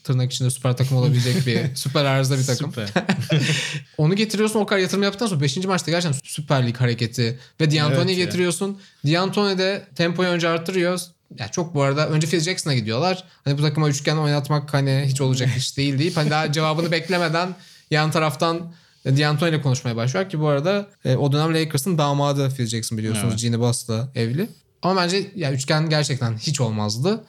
tırnak içinde süper takım olabilecek bir [LAUGHS] süper arıza bir takım. Süper. [LAUGHS] Onu getiriyorsun o kadar yatırım yaptıktan sonra 5. maçta gerçekten Süper Lig hareketi ve D'Antoni'yi Evet getiriyorsun. D'Antoni de tempoyu önce artırıyor. Ya çok bu arada önce Phil Jackson'a gidiyorlar. Hani bu takıma üçgen oynatmak hani hiç olacak [LAUGHS] iş değil deyip hani daha cevabını beklemeden yan taraftan D'Antoni ile konuşmaya başlıyor ki bu arada e, o dönem Lakers'ın damadı Phil Jackson biliyorsunuz. Evet. Gene Boss'la evli. Ama bence ya üçgen gerçekten hiç olmazdı.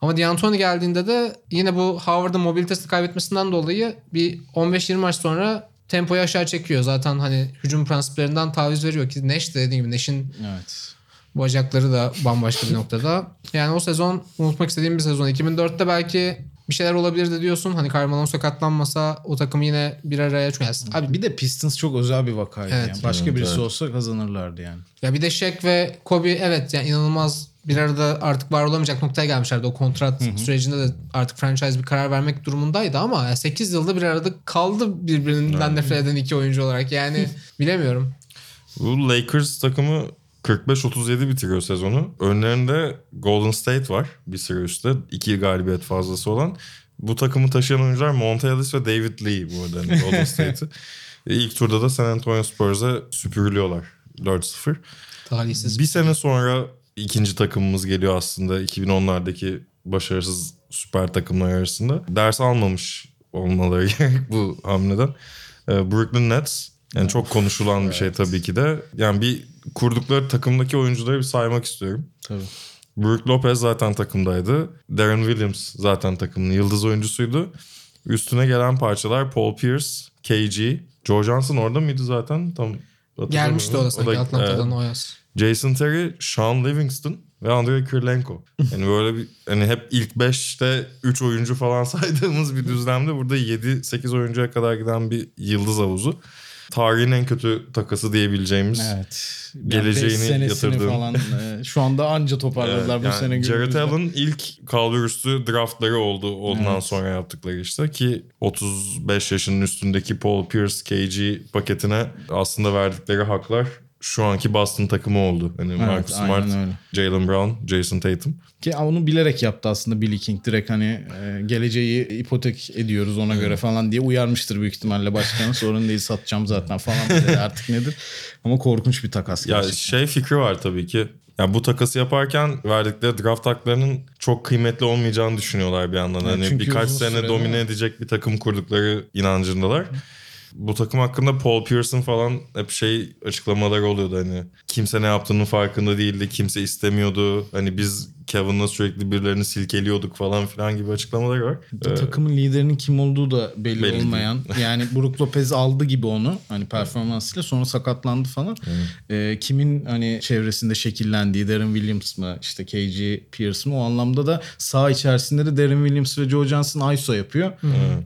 Ama D'Antoni geldiğinde de yine bu Howard'ın mobilitesini kaybetmesinden dolayı bir 15-20 maç sonra tempoyu aşağı çekiyor. Zaten hani hücum prensiplerinden taviz veriyor ki Nash de dediğim gibi Nash'in Evet. bacakları da bambaşka bir noktada. Yani o sezon unutmak istediğim bir sezon. 2004'te belki bir şeyler olabilirdi diyorsun. Hani Karl Malone sakatlanmasa o takım yine bir araya çünkü abi Bir de Pistons çok özel bir vakaydı. Evet. yani. Başka Evet, birisi evet. olsa kazanırlardı yani. Ya bir de Shaq ve Kobe evet yani inanılmaz bir arada artık var olamayacak noktaya gelmişlerdi. O kontrat sürecinde de artık franchise bir karar vermek durumundaydı ama ya 8 yılda bir arada kaldı birbirinden nefret eden iki oyuncu olarak. Yani [LAUGHS] bilemiyorum. Bu Lakers takımı 45-37 bitiriyor sezonu. Önlerinde Golden State var bir süre üstte. iki galibiyet fazlası olan. Bu takımı taşıyan oyuncular Monte Ellis ve David Lee bu arada hani Golden [LAUGHS] State'i. E, İlk turda da San Antonio Spurs'a süpürülüyorlar 4-0. Talihsiz. Bir sene sonra ikinci takımımız geliyor aslında 2010'lardaki başarısız süper takımlar arasında. Ders almamış olmaları [LAUGHS] gerek bu hamleden. Ee, Brooklyn Nets yani çok konuşulan bir şey tabii ki de. Yani bir kurdukları takımdaki oyuncuları bir saymak istiyorum. Tabii. Brook Lopez zaten takımdaydı. Darren Williams zaten takımın yıldız oyuncusuydu. Üstüne gelen parçalar Paul Pierce, KG, Joe Johnson orada mıydı zaten? Tam. Gelmişti o da sanki. Atlanta'dan o yaz. Jason Terry, Sean Livingston ve Andrei Kirilenko. Yani böyle bir hani hep ilk 5'te 3 oyuncu falan [LAUGHS] saydığımız bir düzlemde burada 7-8 oyuncuya kadar giden bir yıldız havuzu. Tarihin en kötü takası diyebileceğimiz. Evet. Geleceğini beş senesini yatırdığım. falan e, şu anda anca toparladılar Evet, bu yani sene Jared. Allen ilk kalburüstü draftları oldu ondan Evet. sonra yaptıkları işte ki 35 yaşının üstündeki Paul Pierce KG paketine aslında verdikleri haklar şu anki Boston takımı oldu. Hani Marcus aynen Smart. Jalen Brown, Jason Tatum. Ki onu bilerek yaptı aslında Billy King. Direkt hani e, geleceği ipotek ediyoruz ona göre falan diye uyarmıştır büyük ihtimalle başkanı. Sorun değil satacağım zaten falan dedi [LAUGHS] artık nedir. Ama korkunç bir takas Ya gerçekten. şey fikri var tabii ki. Ya bu takası yaparken verdikleri draft haklarının çok kıymetli olmayacağını düşünüyorlar bir yandan. Evet, hani birkaç sene domine edecek bir takım kurdukları inancındalar. Bu takım hakkında Paul Pierce'ın falan hep şey açıklamaları oluyordu hani kimse ne yaptığının farkında değildi, kimse istemiyordu. Hani biz Kevin'la sürekli birilerini silkeliyorduk falan filan gibi açıklamaları var. Ee, Takımın liderinin kim olduğu da belli, Belli olmayan. [LAUGHS] Yani Brook Lopez aldı gibi onu hani performansıyla sonra sakatlandı falan. Ee, kimin hani çevresinde şekillendiği Darren Williams mı işte KG Pierce mı o anlamda da sağ içerisinde de Darren Williams ve Joe Johnson ISO yapıyor.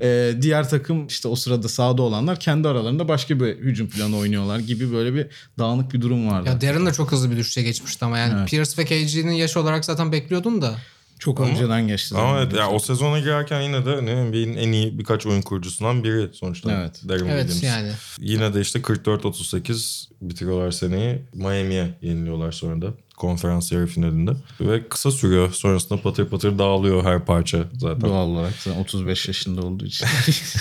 Ee, diğer takım işte o sırada sağda olanlar kendi aralarında başka bir hücum planı oynuyorlar gibi böyle bir dağınık bir durum vardı. Ya Darren de çok hızlı bir düşüşe geçmişti ama yani Evet. Pierce ve KG'nin yaş olarak zaten bekliyordun da. Çok önceden geçti. Ama zaten. evet, ya o sezona girerken yine de hani NBA'in en iyi birkaç oyun kurucusundan biri sonuçta. Evet. Darren Evet yani. Yine de işte 44-38 bitiriyorlar seneyi. Miami'ye yeniliyorlar sonra da konferans yarı finalinde. Ve kısa sürüyor. Sonrasında patır patır dağılıyor her parça zaten. Doğal olarak zaten 35 yaşında olduğu için.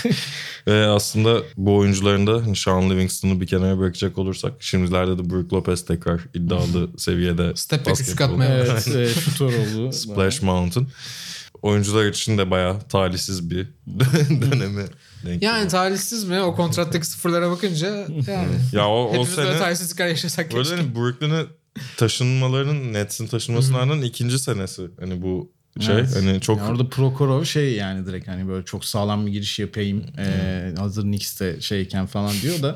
[LAUGHS] Ve aslında bu oyuncuların da hani Sean Livingston'u bir kenara bırakacak olursak şimdilerde de Brook Lopez tekrar iddialı [LAUGHS] seviyede Step back üçlük atmaya evet, e, şutör oldu. Splash Mountain. oyuncular için de bayağı talihsiz bir [LAUGHS] dönemi denk Yani geliyor. talihsiz mi? O kontrattaki sıfırlara bakınca yani. Ya o, o Hepimiz böyle sene talihsizlikler yaşasak böyle keşke. hani Brooklyn'e taşınmalarının Nets'in taşınmasının ikinci senesi. Hani bu şey Evet. hani çok Yani orada Prokhorov şey yani direkt hani böyle çok sağlam bir giriş yapayım. Ee, hazır Knicks'te şeyken falan diyor da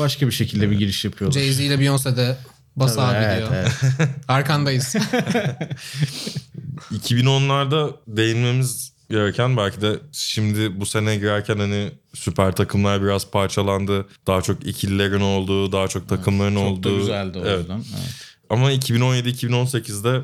başka bir şekilde bir giriş yapıyorlar. Jay-Z ile Beyoncé de bas Tabii, abi evet, diyor. evet. [LAUGHS] Arkandayız. [LAUGHS] 2010'larda değinmemiz gereken belki de şimdi bu sene girerken hani süper takımlar biraz parçalandı. Daha çok ikililerin olduğu, daha çok takımların Çok olduğu. da güzeldi o Evet. yüzden. Evet. Ama 2017-2018'de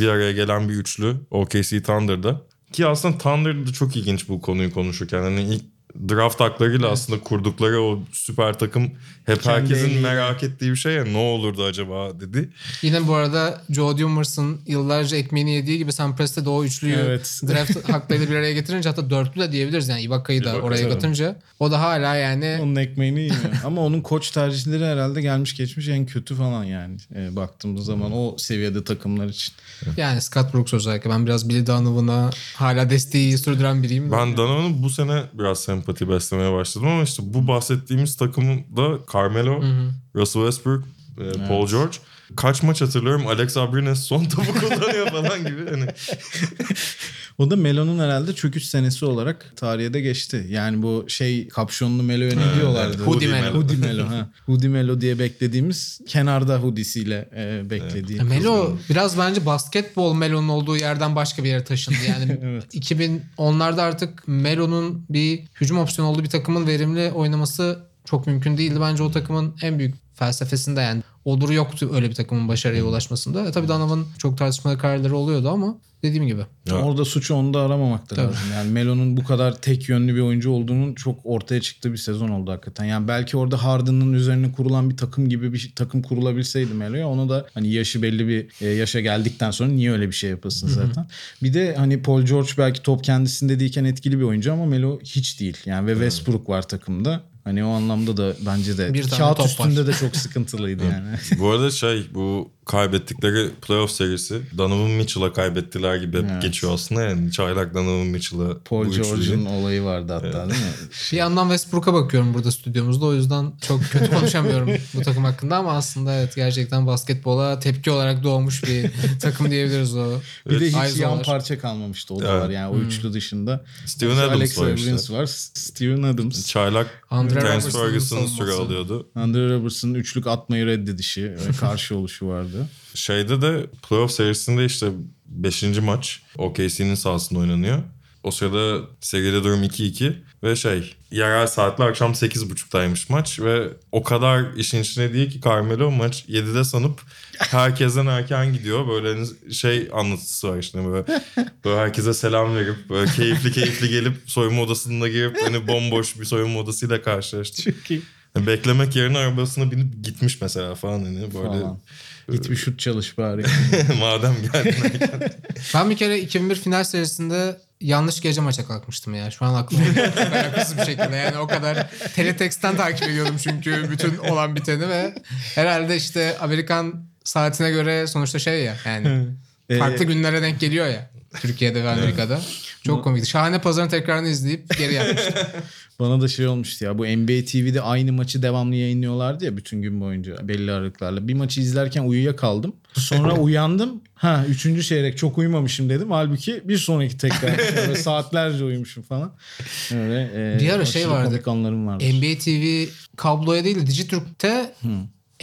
bir araya gelen bir üçlü OKC Thunder'da. Ki aslında Thunder'da çok ilginç bu konuyu konuşurken. Hani ilk draft haklarıyla aslında kurdukları o süper takım hep Kendi herkesin eliyle. merak ettiği bir şey ya ne olurdu acaba dedi. Yine bu arada Joe Dumers'ın yıllarca ekmeğini yediği gibi Sam Presti de o üçlüyü Evet. [LAUGHS] draft haklarıyla bir araya getirince hatta dörtlü de diyebiliriz yani Ibaka'yı da Ibaka, oraya tabii. götürünce o da hala yani Onun ekmeğini yiyor. [LAUGHS] Ama onun koç tercihleri herhalde gelmiş geçmiş en kötü falan yani. Ee, baktığımız zaman o seviyede takımlar için. yani Scott Brooks özellikle ben biraz Billy Donovan'a hala desteği sürdüren biriyim. Ben Donovan'ın bu sene biraz sempati beslemeye başladım ama işte bu bahsettiğimiz takımda Carmelo, Russell Westbrook, e, Paul George. Kaç maç hatırlıyorum Alex Abrines son topu [LAUGHS] kullanıyor falan gibi. Hani O da Melo'nun herhalde çöküş senesi olarak tarihe de geçti. Yani bu şey kapşonlu Melo'ya ne diyorlardı? evet, Hoodie Melo. Hoodie Melo. ha. [LAUGHS] Hoodie Melo diye beklediğimiz kenarda hoodisiyle e, beklediği. Ya Melo biraz bence basketbol Melo'nun olduğu yerden başka bir yere taşındı. Yani [LAUGHS] 2010'larda artık Melo'nun bir hücum opsiyonu olduğu bir takımın verimli oynaması çok mümkün değildi. Bence o takımın en büyük felsefesinde yani oluru yoktu öyle bir takımın başarıya ulaşmasında. E, tabii Donovan'ın çok tartışmalı kararları oluyordu ama dediğim gibi. Ya. Orada suçu onda aramamak da Tabii. lazım. Yani Melo'nun bu kadar tek yönlü bir oyuncu olduğunun çok ortaya çıktığı bir sezon oldu hakikaten. Yani belki orada Harden'ın üzerine kurulan bir takım gibi bir takım kurulabilseydi Melo'ya onu da hani yaşı belli bir e, yaşa geldikten sonra niye öyle bir şey yapasın zaten. Bir de hani Paul George belki top kendisinde değilken etkili bir oyuncu ama Melo hiç değil. Yani ve Westbrook var takımda. Hani o anlamda da bence de Bir tane kağıt top üstünde de çok sıkıntılıydı yani. bu arada şey bu kaybettikleri playoff serisi Donovan Mitchell'a kaybettiler gibi hep Evet. geçiyor aslında yani. Çaylak Donovan Mitchell'a Paul. George'un olayı vardı hatta değil mi? [LAUGHS] Bir yandan Westbrook'a bakıyorum burada stüdyomuzda o yüzden çok kötü [LAUGHS] konuşamıyorum bu takım hakkında ama aslında evet gerçekten basketbola tepki olarak doğmuş bir [LAUGHS] takım diyebiliriz o. Bir de hiç yan parça kalmamıştı o da Evet. var yani o üçlü dışında. Steven Adams Alex var işte. Var. Steven Adams. Çaylak Andre Terence Ferguson'ın süre alıyordu. Andre Robertson'ın üçlük atmayı reddedişi ve karşı oluşu vardı. Şeyde de playoff serisinde işte 5. maç OKC'nin sahasında oynanıyor. O sırada seride durum 2-2 ve şey yerel saatler akşam 8.30'daymış maç ve o kadar işin içine değil ki Carmelo maç 7'de sanıp herkesten erken gidiyor. Böyle hani şey anlatısı var işte böyle, böyle herkese selam verip böyle keyifli keyifli gelip soyunma odasına girip hani bomboş bir soyunma odasıyla karşılaştı. Çok iyi. Beklemek yerine arabasına binip gitmiş mesela falan hani böyle Falan. Git bir şut çalış bari. [LAUGHS] madem geldin [LAUGHS] Ben bir kere 2001 final serisinde yanlış gece maça kalkmıştım ya. Şu an aklımda çok [LAUGHS] alakasız bir şekilde. Yani o kadar teletext'ten takip ediyordum çünkü bütün olan biteni ve herhalde işte Amerikan saatine göre sonuçta şey ya yani farklı günlere denk geliyor ya. Türkiye'de ve Amerika'da. Çok komikti. Şahane Pazar'ın tekrarını izleyip geri yapmıştım. Bana da şey olmuştu ya bu NBA TV'de aynı maçı devamlı yayınlıyorlardı ya bütün gün boyunca belli aralıklarla. Bir maçı izlerken uyuyakaldım. Sonra uyandım. Ha üçüncü çeyrek çok uyumamışım dedim. Halbuki bir sonraki tekrar [LAUGHS] böyle saatlerce uyumuşum falan. Öyle, e, Bir ara şey vardı. Anlarım vardı. NBA TV kabloya değil de Dijitürk'te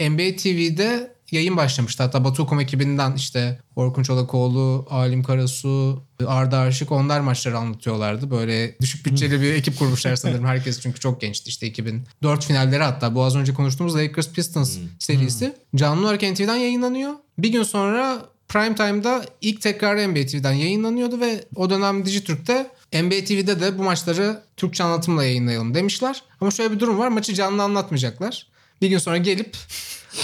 NBA TV'de yayın başlamıştı. Hatta Batukom ekibinden işte Orkun Çolakoğlu, Alim Karasu, Arda Arşık onlar maçları anlatıyorlardı. Böyle düşük bütçeli bir ekip kurmuşlar sanırım. Herkes çünkü çok gençti işte 2004 finalleri hatta. Bu az önce konuştuğumuz Lakers Pistons serisi. Canlı olarak NTV'den yayınlanıyor. Bir gün sonra Prime Time'da ilk tekrarı NBA TV'den yayınlanıyordu ve o dönem Dijitürk'te NBA TV'de de bu maçları Türkçe anlatımla yayınlayalım demişler. Ama şöyle bir durum var. Maçı canlı anlatmayacaklar. Bir gün sonra gelip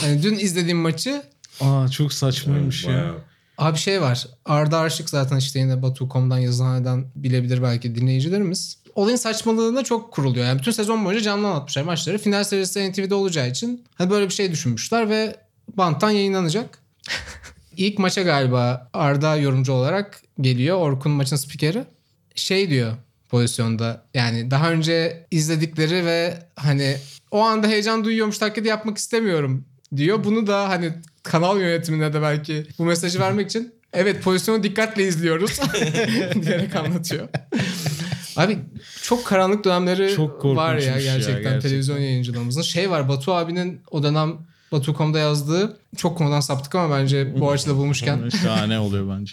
hani dün izlediğim maçı Aa çok saçmaymış ya. Bayağı. Abi şey var. Arda Arşık zaten işte yine Batu.com'dan yazıhaneden bilebilir belki dinleyicilerimiz. Olayın saçmalığına çok kuruluyor. Yani bütün sezon boyunca canlı anlatmışlar maçları. Final serisi NTV'de olacağı için hani böyle bir şey düşünmüşler ve banttan yayınlanacak. [LAUGHS] İlk maça galiba Arda yorumcu olarak geliyor. Orkun maçın spikeri. Şey diyor pozisyonda yani daha önce izledikleri ve hani o anda heyecan duyuyormuş taklidi yapmak istemiyorum diyor. Bunu da hani kanal yönetimine de belki bu mesajı vermek için evet pozisyonu dikkatle izliyoruz [LAUGHS] diyerek anlatıyor. Abi çok karanlık dönemleri Çok var ya ya, gerçekten, gerçekten. televizyon yayıncılığımızın. Şey var Batu abinin o dönem Batu.com'da yazdığı çok konudan saptık ama bence bu açıda bulmuşken [LAUGHS] Şahane oluyor bence.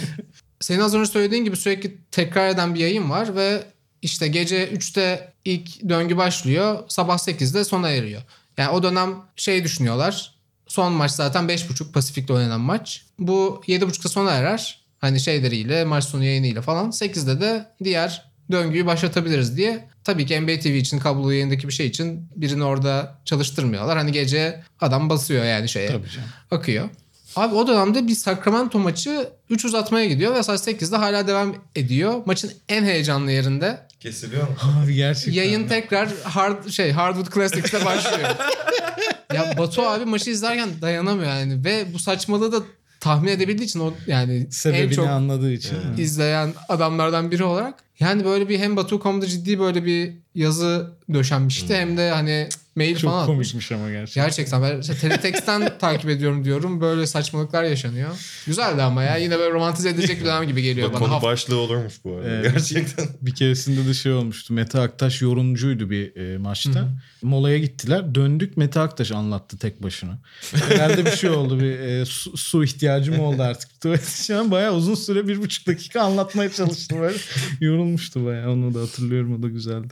[LAUGHS] senin az önce söylediğin gibi sürekli tekrar eden bir yayın var ve işte gece 3'te ilk döngü başlıyor. Sabah 8'de sona eriyor. Yani o dönem şey düşünüyorlar. Son maç zaten 5.30 Pasifik'te oynanan maç. Bu 7.30'da sona erer. Hani şeyleriyle maç sonu yayınıyla falan. 8'de de diğer döngüyü başlatabiliriz diye. Tabii ki NBA TV için kablolu yayındaki bir şey için birini orada çalıştırmıyorlar. Hani gece adam basıyor yani şeye Tabii canım. akıyor. Abi o dönemde bir Sacramento maçı 3 uzatmaya gidiyor ve saat 8'de hala devam ediyor. Maçın en heyecanlı yerinde Kesiliyor mu? [LAUGHS] Abi gerçekten. yayın tekrar hard şey Hardwood Classics'te başlıyor. [LAUGHS] ya Batu abi maçı izlerken dayanamıyor yani ve bu saçmalığı da tahmin edebildiği için o yani en Sebebini çok anladığı için. izleyen adamlardan biri olarak yani böyle bir hem Batu.com'da ciddi böyle bir yazı döşenmişti hem de hani mail Çok falan atmış. komikmiş ama gerçekten. Gerçekten ben işte Teletext'ten [LAUGHS] takip ediyorum diyorum. Böyle saçmalıklar yaşanıyor. Güzeldi ama ya. Yine böyle romantize edecek bir dönem gibi geliyor bana. Konu Hafta- başlığı olurmuş bu arada. Evet. Gerçekten. Bir keresinde de şey olmuştu. Mete Aktaş yorumcuydu bir e, maçta. Molaya gittiler. Döndük Mete Aktaş anlattı tek başına. [LAUGHS] Herhalde bir şey oldu. Bir e, su, su ihtiyacı mı oldu artık? Tuvalet için ama bayağı uzun süre bir buçuk dakika anlatmaya çalıştı böyle. Yorulmuştu bayağı. Onu da hatırlıyorum. O da güzeldi.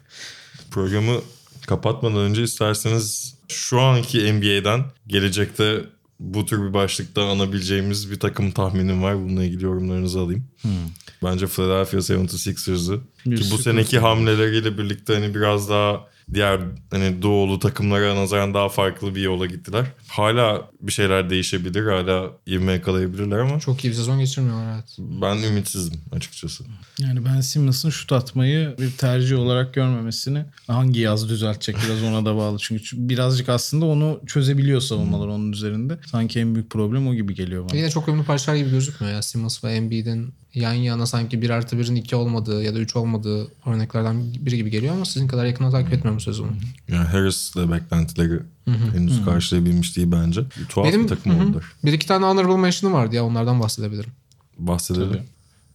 Programı kapatmadan önce isterseniz şu anki NBA'den gelecekte bu tür bir başlıkta anabileceğimiz bir takım tahminim var. Bununla ilgili yorumlarınızı alayım. Bence Philadelphia 76ers'ı Bir ki bu seneki hamleleriyle birlikte hani biraz daha diğer hani doğulu takımlara nazaran daha farklı bir yola gittiler. Hala bir şeyler değişebilir. Hala ivme yakalayabilirler ama Çok iyi bir sezon geçirmiyorlar evet. ben ümitsizim açıkçası. Yani Ben Simmons'ın şut atmayı bir tercih olarak görmemesini hangi yaz düzeltecek biraz ona da bağlı. Çünkü birazcık aslında onu çözebiliyor savunmalar onun üzerinde. Sanki en büyük problem o gibi geliyor bana. Yine çok uyumlu parçalar gibi gözükmüyor ya. Simmons ve Embiid'in yan yana sanki 1 artı 1'in 2 olmadığı ya da 3 olmadığı örneklerden biri gibi geliyor ama sizin kadar yakından takip etmiyorum sezonu. Yani Harris'le beklentileri henüz karşılayabilmiş değil bence. Tuhaf Benim- bir takım Hı hı. oldular. Bir iki tane honorable mention'ım vardı ya onlardan bahsedebilirim. Bahsedelim. Tabii.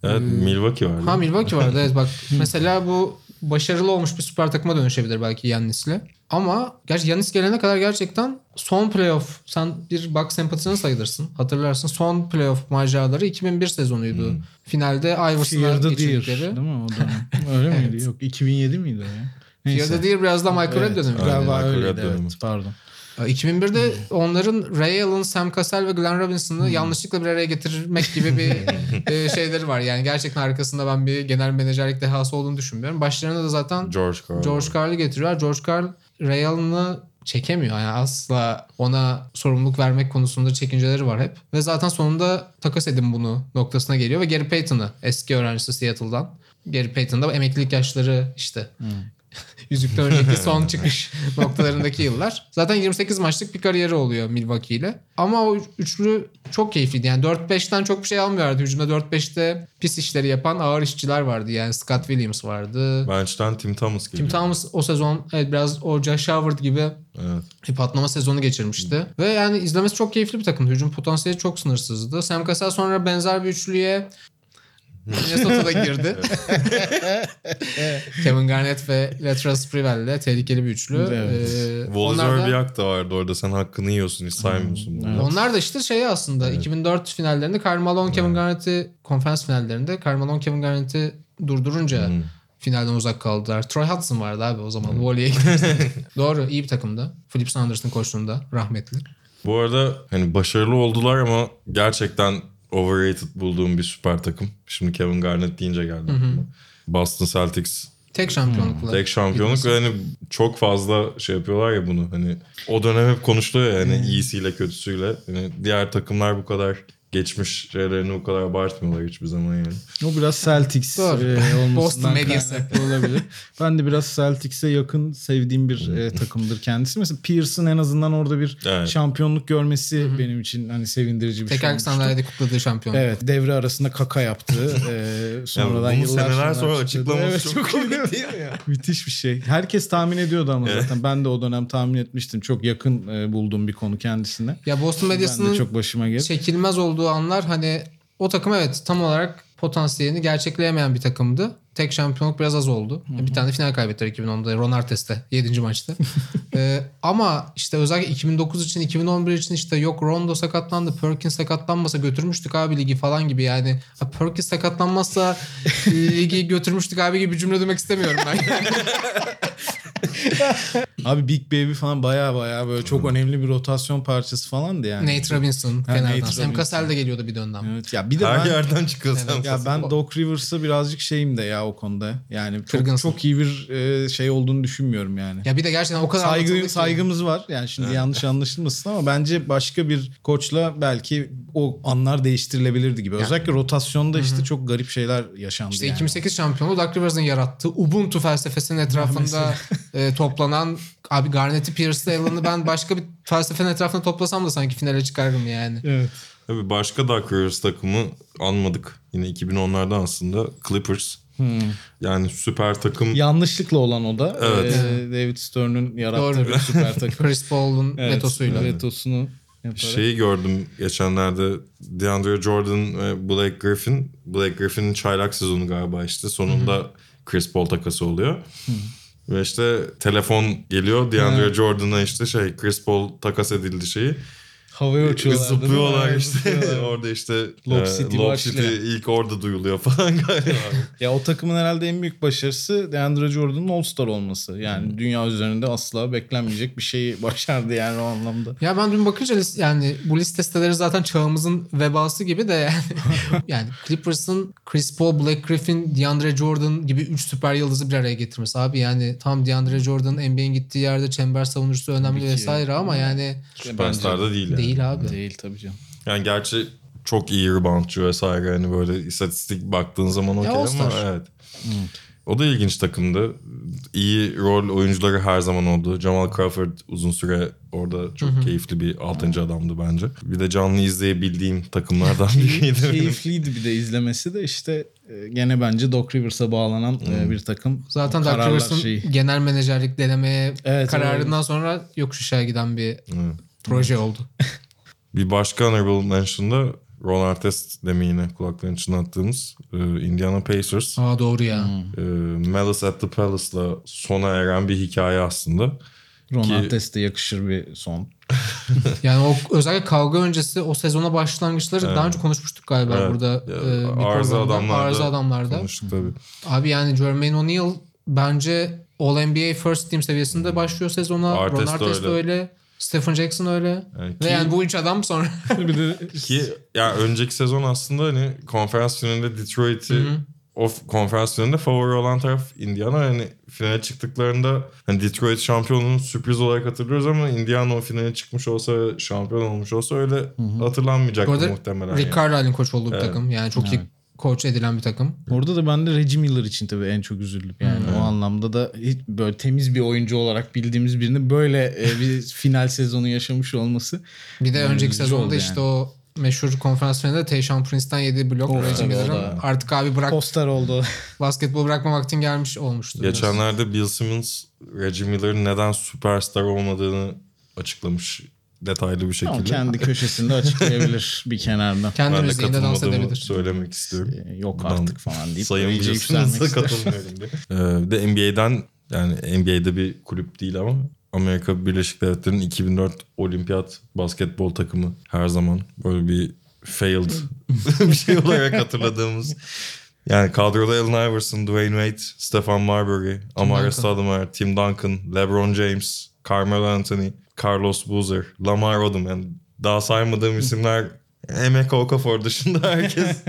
Evet Milwaukee vardı. Ha Milwaukee vardı evet bak [LAUGHS] mesela bu başarılı olmuş bir süper takıma dönüşebilir belki Yannis'le. Ama gerçi Yannis gelene kadar gerçekten son playoff sen bir Bucks sempatisini sayılırsın hatırlarsın. Son playoff maceraları 2001 sezonuydu. Finalde Iverson'a geçirdikleri. değil mi o dönem? Öyle miydi? Yok 2007 miydi o ya? Fear the Deer biraz da Michael Red Evet, dönemi. Aynen, Galiba Red dönemi. evet pardon. 2001'de onların Ray Allen, Sam Cassell ve Glenn Robinson'ı yanlışlıkla bir araya getirmek gibi bir [LAUGHS] e, şeyleri var. Yani gerçekten arkasında ben bir genel menajerlik dehası olduğunu düşünmüyorum. Başlarında da zaten George Karl. George Karl'ı getiriyorlar. George Karl Ray Allen'ı çekemiyor. Yani asla ona sorumluluk vermek konusunda çekinceleri var hep. Ve zaten sonunda takas edin bunu noktasına geliyor ve Gary Payton'ı eski öğrencisi Seattle'dan. Gary Payton da emeklilik yaşları işte [LAUGHS] Yüzükten önceki son [LAUGHS] çıkış noktalarındaki yıllar. Zaten 28 maçlık bir kariyeri oluyor Milwaukee ile. Ama o üçlü çok keyifliydi. Yani 4-5'ten çok bir şey almıyorlardı. Hücumda 4-5'te pis işleri yapan ağır işçiler vardı. Yani Scott Williams vardı. Bench'ten Tim Thomas Tim geliyor. Thomas o sezon evet biraz o Josh Howard gibi Evet. bir patlama sezonu geçirmişti. Ve yani izlemesi çok keyifli bir takım. Hücum potansiyeli çok sınırsızdı. Sam Cassell sonra benzer bir üçlüye Minnesota'da [LAUGHS] girdi. [LAUGHS] Kevin Garnett ve Latrell Sprewell'le tehlikeli bir üçlü. Evet. Ee, onlar da- da vardı orada. Sen hakkını yiyorsun hiç saymıyorsun. bunu. onlar da işte şey aslında 2004 finallerinde Karl Malone Kevin Garnett'i konferans finallerinde Karl Malone Kevin Garnett'i durdurunca finalden uzak kaldılar. Troy Hudson vardı abi o zaman. Voley'e gitti. [LAUGHS] Doğru iyi bir takımda. Philip Sanders'ın koçluğunda rahmetli. Bu arada hani başarılı oldular ama gerçekten overrated bulduğum bir süper takım. Şimdi Kevin Garnett deyince geldi aklıma. Boston Celtics Tek şampiyonlukla. tek şampiyonluk ve hani çok fazla şey yapıyorlar ya bunu. Hani o dönem hep konuşuluyor ya hani iyisiyle kötüsüyle. Hani diğer takımlar bu kadar geçmiş şeylerini o kadar abartmıyorlar hiçbir zaman yani. O biraz Celtics e, olmasından kaynaklı olabilir. Ben de biraz Celtics'e yakın sevdiğim bir e, takımdır kendisi. Mesela Pierce'ın en azından orada bir Evet. şampiyonluk görmesi benim için hani sevindirici bir şey Tekerlek sandalyede kutladığı şampiyon. Evet devre arasında kaka yaptı. Ee, [LAUGHS] sonradan bunu yıllar seneler sonra açıklaması Evet, çok çok komik iyi. değil mi ya? [LAUGHS] Müthiş bir şey. Herkes tahmin ediyordu ama zaten. Ben de o dönem tahmin etmiştim. Çok yakın e, bulduğum bir konu kendisine. Ya Boston medyasının çok başıma geldi. çekilmez olduğu anlar hani o takım evet tam olarak potansiyelini gerçekleyemeyen bir takımdı. Tek şampiyonluk biraz az oldu. Bir tane final kaybettiler 2010'da Ron Artest'te 7. maçta. [LAUGHS] Ee, ama işte özellikle 2009 için 2011 için işte yok Rondo sakatlandı Perkins sakatlanmasa götürmüştük abi ligi falan gibi yani. Ha, Perkins sakatlanmazsa [LAUGHS] ligi götürmüştük abi gibi bir cümle demek istemiyorum ben. [LAUGHS] [LAUGHS] Abi Big Baby falan baya baya böyle çok önemli bir rotasyon parçası falandı yani. Nate Robinson Nate Fener'den. Robinson. Sam Cassell de geliyordu bir dönem. Evet ya bir de Her ben yerden çıkıyorsan. ya ben Doc Rivers'a birazcık şeyim de ya o konuda. Yani çok, Kırgınsın. çok iyi bir e, şey olduğunu düşünmüyorum yani. Ya bir de gerçekten o kadar anlatıldı Saygı, ki. saygımız var. Yani şimdi yanlış anlaşılmasın ama bence başka bir koçla belki o anlar değiştirilebilirdi gibi. Özellikle rotasyonda işte çok garip şeyler yaşandı İşte yani. 2008 şampiyonu Doug Rivers'ın yarattığı Ubuntu felsefesinin etrafında [LAUGHS] e, toplanan abi Garnett'i Pierce'la Allen'ı ben başka bir felsefenin etrafında toplasam da sanki finale çıkardım yani. Evet. Tabii başka Dark Rivers takımı anmadık. Yine 2010'lardan aslında Clippers. Yani süper takım. Yanlışlıkla olan o da. Evet. Ee, David Stern'ın yarattığı Doğru. bir süper [LAUGHS] takım. Chris Paul'un Evet, vetosuyla. Vetosunu yaparak. Şeyi gördüm geçenlerde DeAndre Jordan ve Blake Griffin. Blake Griffin'in çaylak sezonu galiba işte. Sonunda Chris Paul takası oluyor. Ve işte telefon geliyor. DeAndre Jordan'a işte şey Chris Paul takas edildi şeyi. Havaya uçuyorlar. Zıplıyorlar işte. zıplıyorlar. [LAUGHS] orada işte Lob e, City Lob başlıyor. City ilk orada duyuluyor [LAUGHS] falan galiba. Ya o takımın herhalde en büyük başarısı DeAndre Jordan'ın All-Star olması. Yani dünya üzerinde asla beklenmeyecek bir şeyi [LAUGHS] başardı yani o anlamda. Ya ben dün bakınca yani bu liste siteleri zaten çağımızın vebası gibi de yani. yani Clippers'ın Chris Paul, Blake Griffin, DeAndre Jordan gibi 3 süper yıldızı bir araya getirmesi. Abi yani tam DeAndre Jordan'ın NBA'in gittiği yerde çember savunucusu önemli vesaire ama yani Süperstar da değil yani. değil abi. Değil tabii canım. Yani gerçi çok iyi reboundçu vesaire hani böyle istatistik baktığın zaman okey ama evet. O da ilginç takımdı. İyi rol oyuncuları her zaman oldu. Jamal Crawford uzun süre orada çok keyifli bir 6. adamdı bence. Bir de canlı izleyebildiğim takımlardan [LAUGHS] biriydi. Keyifliydi bir de izlemesi de işte e, gene bence Doc Rivers'a bağlanan e, bir takım. Zaten kararlar Rivers'ın şeyi. genel menajerlik denemeye Evet, kararından sonra yokuş aşağı giden bir Evet. proje oldu. [LAUGHS] Bir başka honorable mention'da Ron Artest demin yine kulaklarının içine attığımız e, Indiana Pacers. Aa doğru ya. E, Malice at the Palace'la sona eren bir hikaye aslında. Ron Ki- Artest'e yakışır bir son. [LAUGHS] Yani o özellikle kavga öncesi o sezona başlangıçları daha önce konuşmuştuk galiba Evet. burada. Ya, e, bir arıza programda. adamlarda Arıza adamlarda. Konuştuk tabii. Abi yani Jermaine O'Neal bence All NBA First Team seviyesinde başlıyor sezona. Artest Ron Artest öyle. öyle. Stephen Jackson öyle. Yani Ve ki- yani bu üç adam sonra [LAUGHS] bir de [LAUGHS] Ki ya önceki sezon aslında hani konferans finalinde Detroit'i o f- konferans finalinde favori olan taraf Indiana. Yani finale çıktıklarında hani Detroit şampiyonluğunu sürpriz olarak hatırlıyoruz ama Indiana o finale çıkmış olsa şampiyon olmuş olsa öyle arada muhtemelen. Rick yani. Carlisle'in koç olduğu bir Evet. takım. Yani çok iyi koç edilen bir takım. Orada da ben de Reggie Miller için tabii en çok üzüldüm. Yani o anlamda da hiç böyle temiz bir oyuncu olarak bildiğimiz birinin böyle e, bir [LAUGHS] final sezonu yaşamış olması. Bir de Yani önceki sezonda oldu işte yani. o meşhur konferans finalinde Tayshaun Prince'den yediği blok. Of, Reggie Miller'ın artık abi bırak Poster oldu. [LAUGHS] basketbol bırakma vaktin gelmiş olmuştu. Geçenlerde Bill Simmons Reggie Miller'ın neden süperstar olmadığını açıklamış detaylı bir şekilde. Ama kendi köşesinde açıklayabilir [LAUGHS] bir kenardan. Kendi ben de müziğinde dans edebilir. söylemek istiyorum. E, Yok Buradan artık falan deyip Sayın ister. katılmıyorum diye. [LAUGHS] Ee, bir de NBA'den yani NBA'de bir kulüp değil ama Amerika Birleşik Devletleri'nin 2004 olimpiyat basketbol takımı her zaman böyle bir failed [LAUGHS] bir şey olarak hatırladığımız. Yani kadroda Allen Iverson, Dwayne Wade, Stefan Marbury, Amare Duncan. Stoudemire, Tim Duncan, LeBron James, Carmelo Anthony, Carlos Boozer, Lamar Odom. Yani daha saymadığım isimler [LAUGHS] Emeka Okafor dışında herkes [LAUGHS]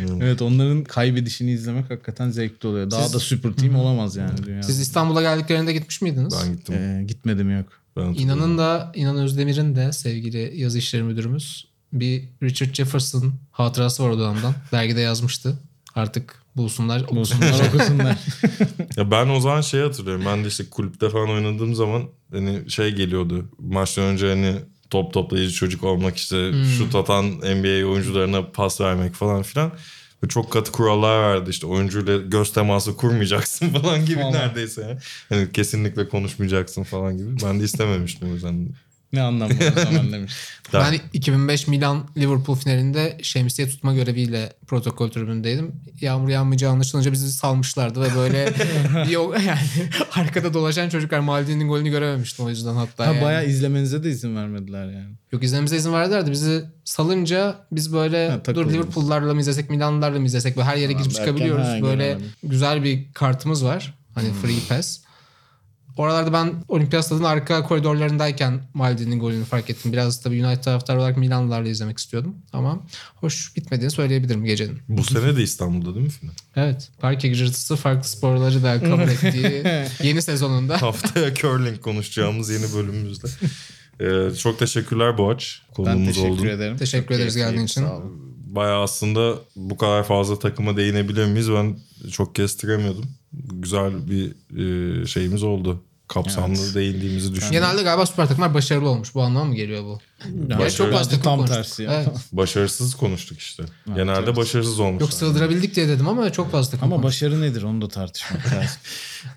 Evet onların kaybedişini izlemek hakikaten zevkli oluyor. Daha Siz- da süper team olamaz yani dünyada. Siz İstanbul'a geldiklerinde gitmiş miydiniz? ben gittim. E, gitmedim yok. Ben. İnan'ın da İnan Özdemir'in de sevgili yazı işleri müdürümüz bir Richard Jefferson hatırası var o dönemden. Dergide yazmıştı. Artık bulsunlar. Bulsunlar okusunlar. [LAUGHS] Ya ben o zaman şey hatırlıyorum. Ben de işte kulüpte falan oynadığım zaman hani şey geliyordu. Maçtan önce hani top toplayıcı çocuk olmak işte şut atan NBA oyuncularına pas vermek falan filan. Ve çok katı kurallar vardı işte oyuncuyla göz teması kurmayacaksın [LAUGHS] falan gibi Vallahi. neredeyse. ya. Hani kesinlikle konuşmayacaksın falan gibi. Ben de istememiştim o yüzden. Ne anlamı o zaman [LAUGHS] demiş. Ben 2005 Milan Liverpool finalinde şemsiye tutma göreviyle protokol tribündeydim. Yağmur yağmayacağı anlaşılınca bizi salmışlardı ve böyle [LAUGHS] yok yani [LAUGHS] arkada dolaşan çocuklar Maldini'nin golünü görememiştim o yüzden hatta. Ha yani. bayağı izlemenize de izin vermediler yani. Yok izlememize izin verdiler de bizi salınca biz böyle Ha, dur. Liverpool'larla mı izlesek Milan'larla mı izlesek böyle her yere girip çıkabiliyoruz. ha, böyle güzel bir kartımız var. Hani free pass. Oralarda ben Olimpiyat Stadı'nın arka koridorlarındayken Maldini'nin golünü fark ettim. Biraz tabii United taraftarı olarak Milanlılarla izlemek istiyordum. Ama hoş bitmediğini söyleyebilirim gecenin. Bu sene de İstanbul'da değil mi final? Evet. Parke gıcırtısı farklı sporları da kabul [LAUGHS] ettiği yeni sezonunda. Haftaya curling konuşacağımız yeni bölümümüzde. Ee, çok teşekkürler Boğaç. Ben teşekkür oldun. ederim. Teşekkür Çok ederiz geldiğin için. sağ olun. Bayağı aslında bu kadar fazla takıma değinebilir miyiz? Ben çok kestiremiyordum. Güzel bir e, şeyimiz oldu. Kapsamlı Evet. değindiğimizi düşünüyorum. Genelde galiba süper takımlar başarılı olmuş. Bu anlama mı geliyor bu? Yani Gerçi çok bence tam konuştuk. tersi ya. Evet. [LAUGHS] Başarısız konuştuk işte. Genelde evet. başarısız olmuş. Yok sığdırabildik diye dedim ama çok fazla takım Ama konuştuk. başarı nedir onu da tartışmak [LAUGHS] lazım.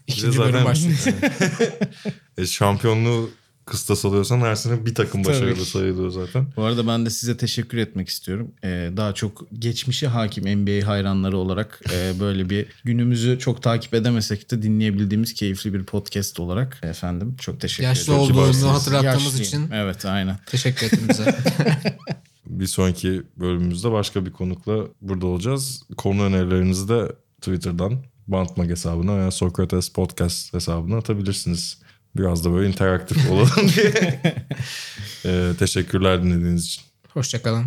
İkinci bölüm başlıyor. [LAUGHS] E, şampiyonluğu kıstas alıyorsan her sene bir takım Tabii. başarılı sayılıyor zaten. Bu arada ben de size teşekkür etmek istiyorum. Ee, daha çok geçmişe hakim NBA hayranları olarak e, böyle bir günümüzü çok takip edemesek de dinleyebildiğimiz keyifli bir podcast olarak efendim çok teşekkür Yaşlı ederim. olduğunu kibarsınız. hatırlattığımız Yaşlıyım. için Evet aynen. teşekkür ettim bize. [LAUGHS] Bir sonraki bölümümüzde başka bir konukla burada olacağız. Konu önerilerinizi de Twitter'dan Bantmag hesabına veya Sokrates Podcast hesabına atabilirsiniz. Biraz da böyle interaktif olalım diye. [LAUGHS] Ee, teşekkürler dinlediğiniz için. Hoşçakalın.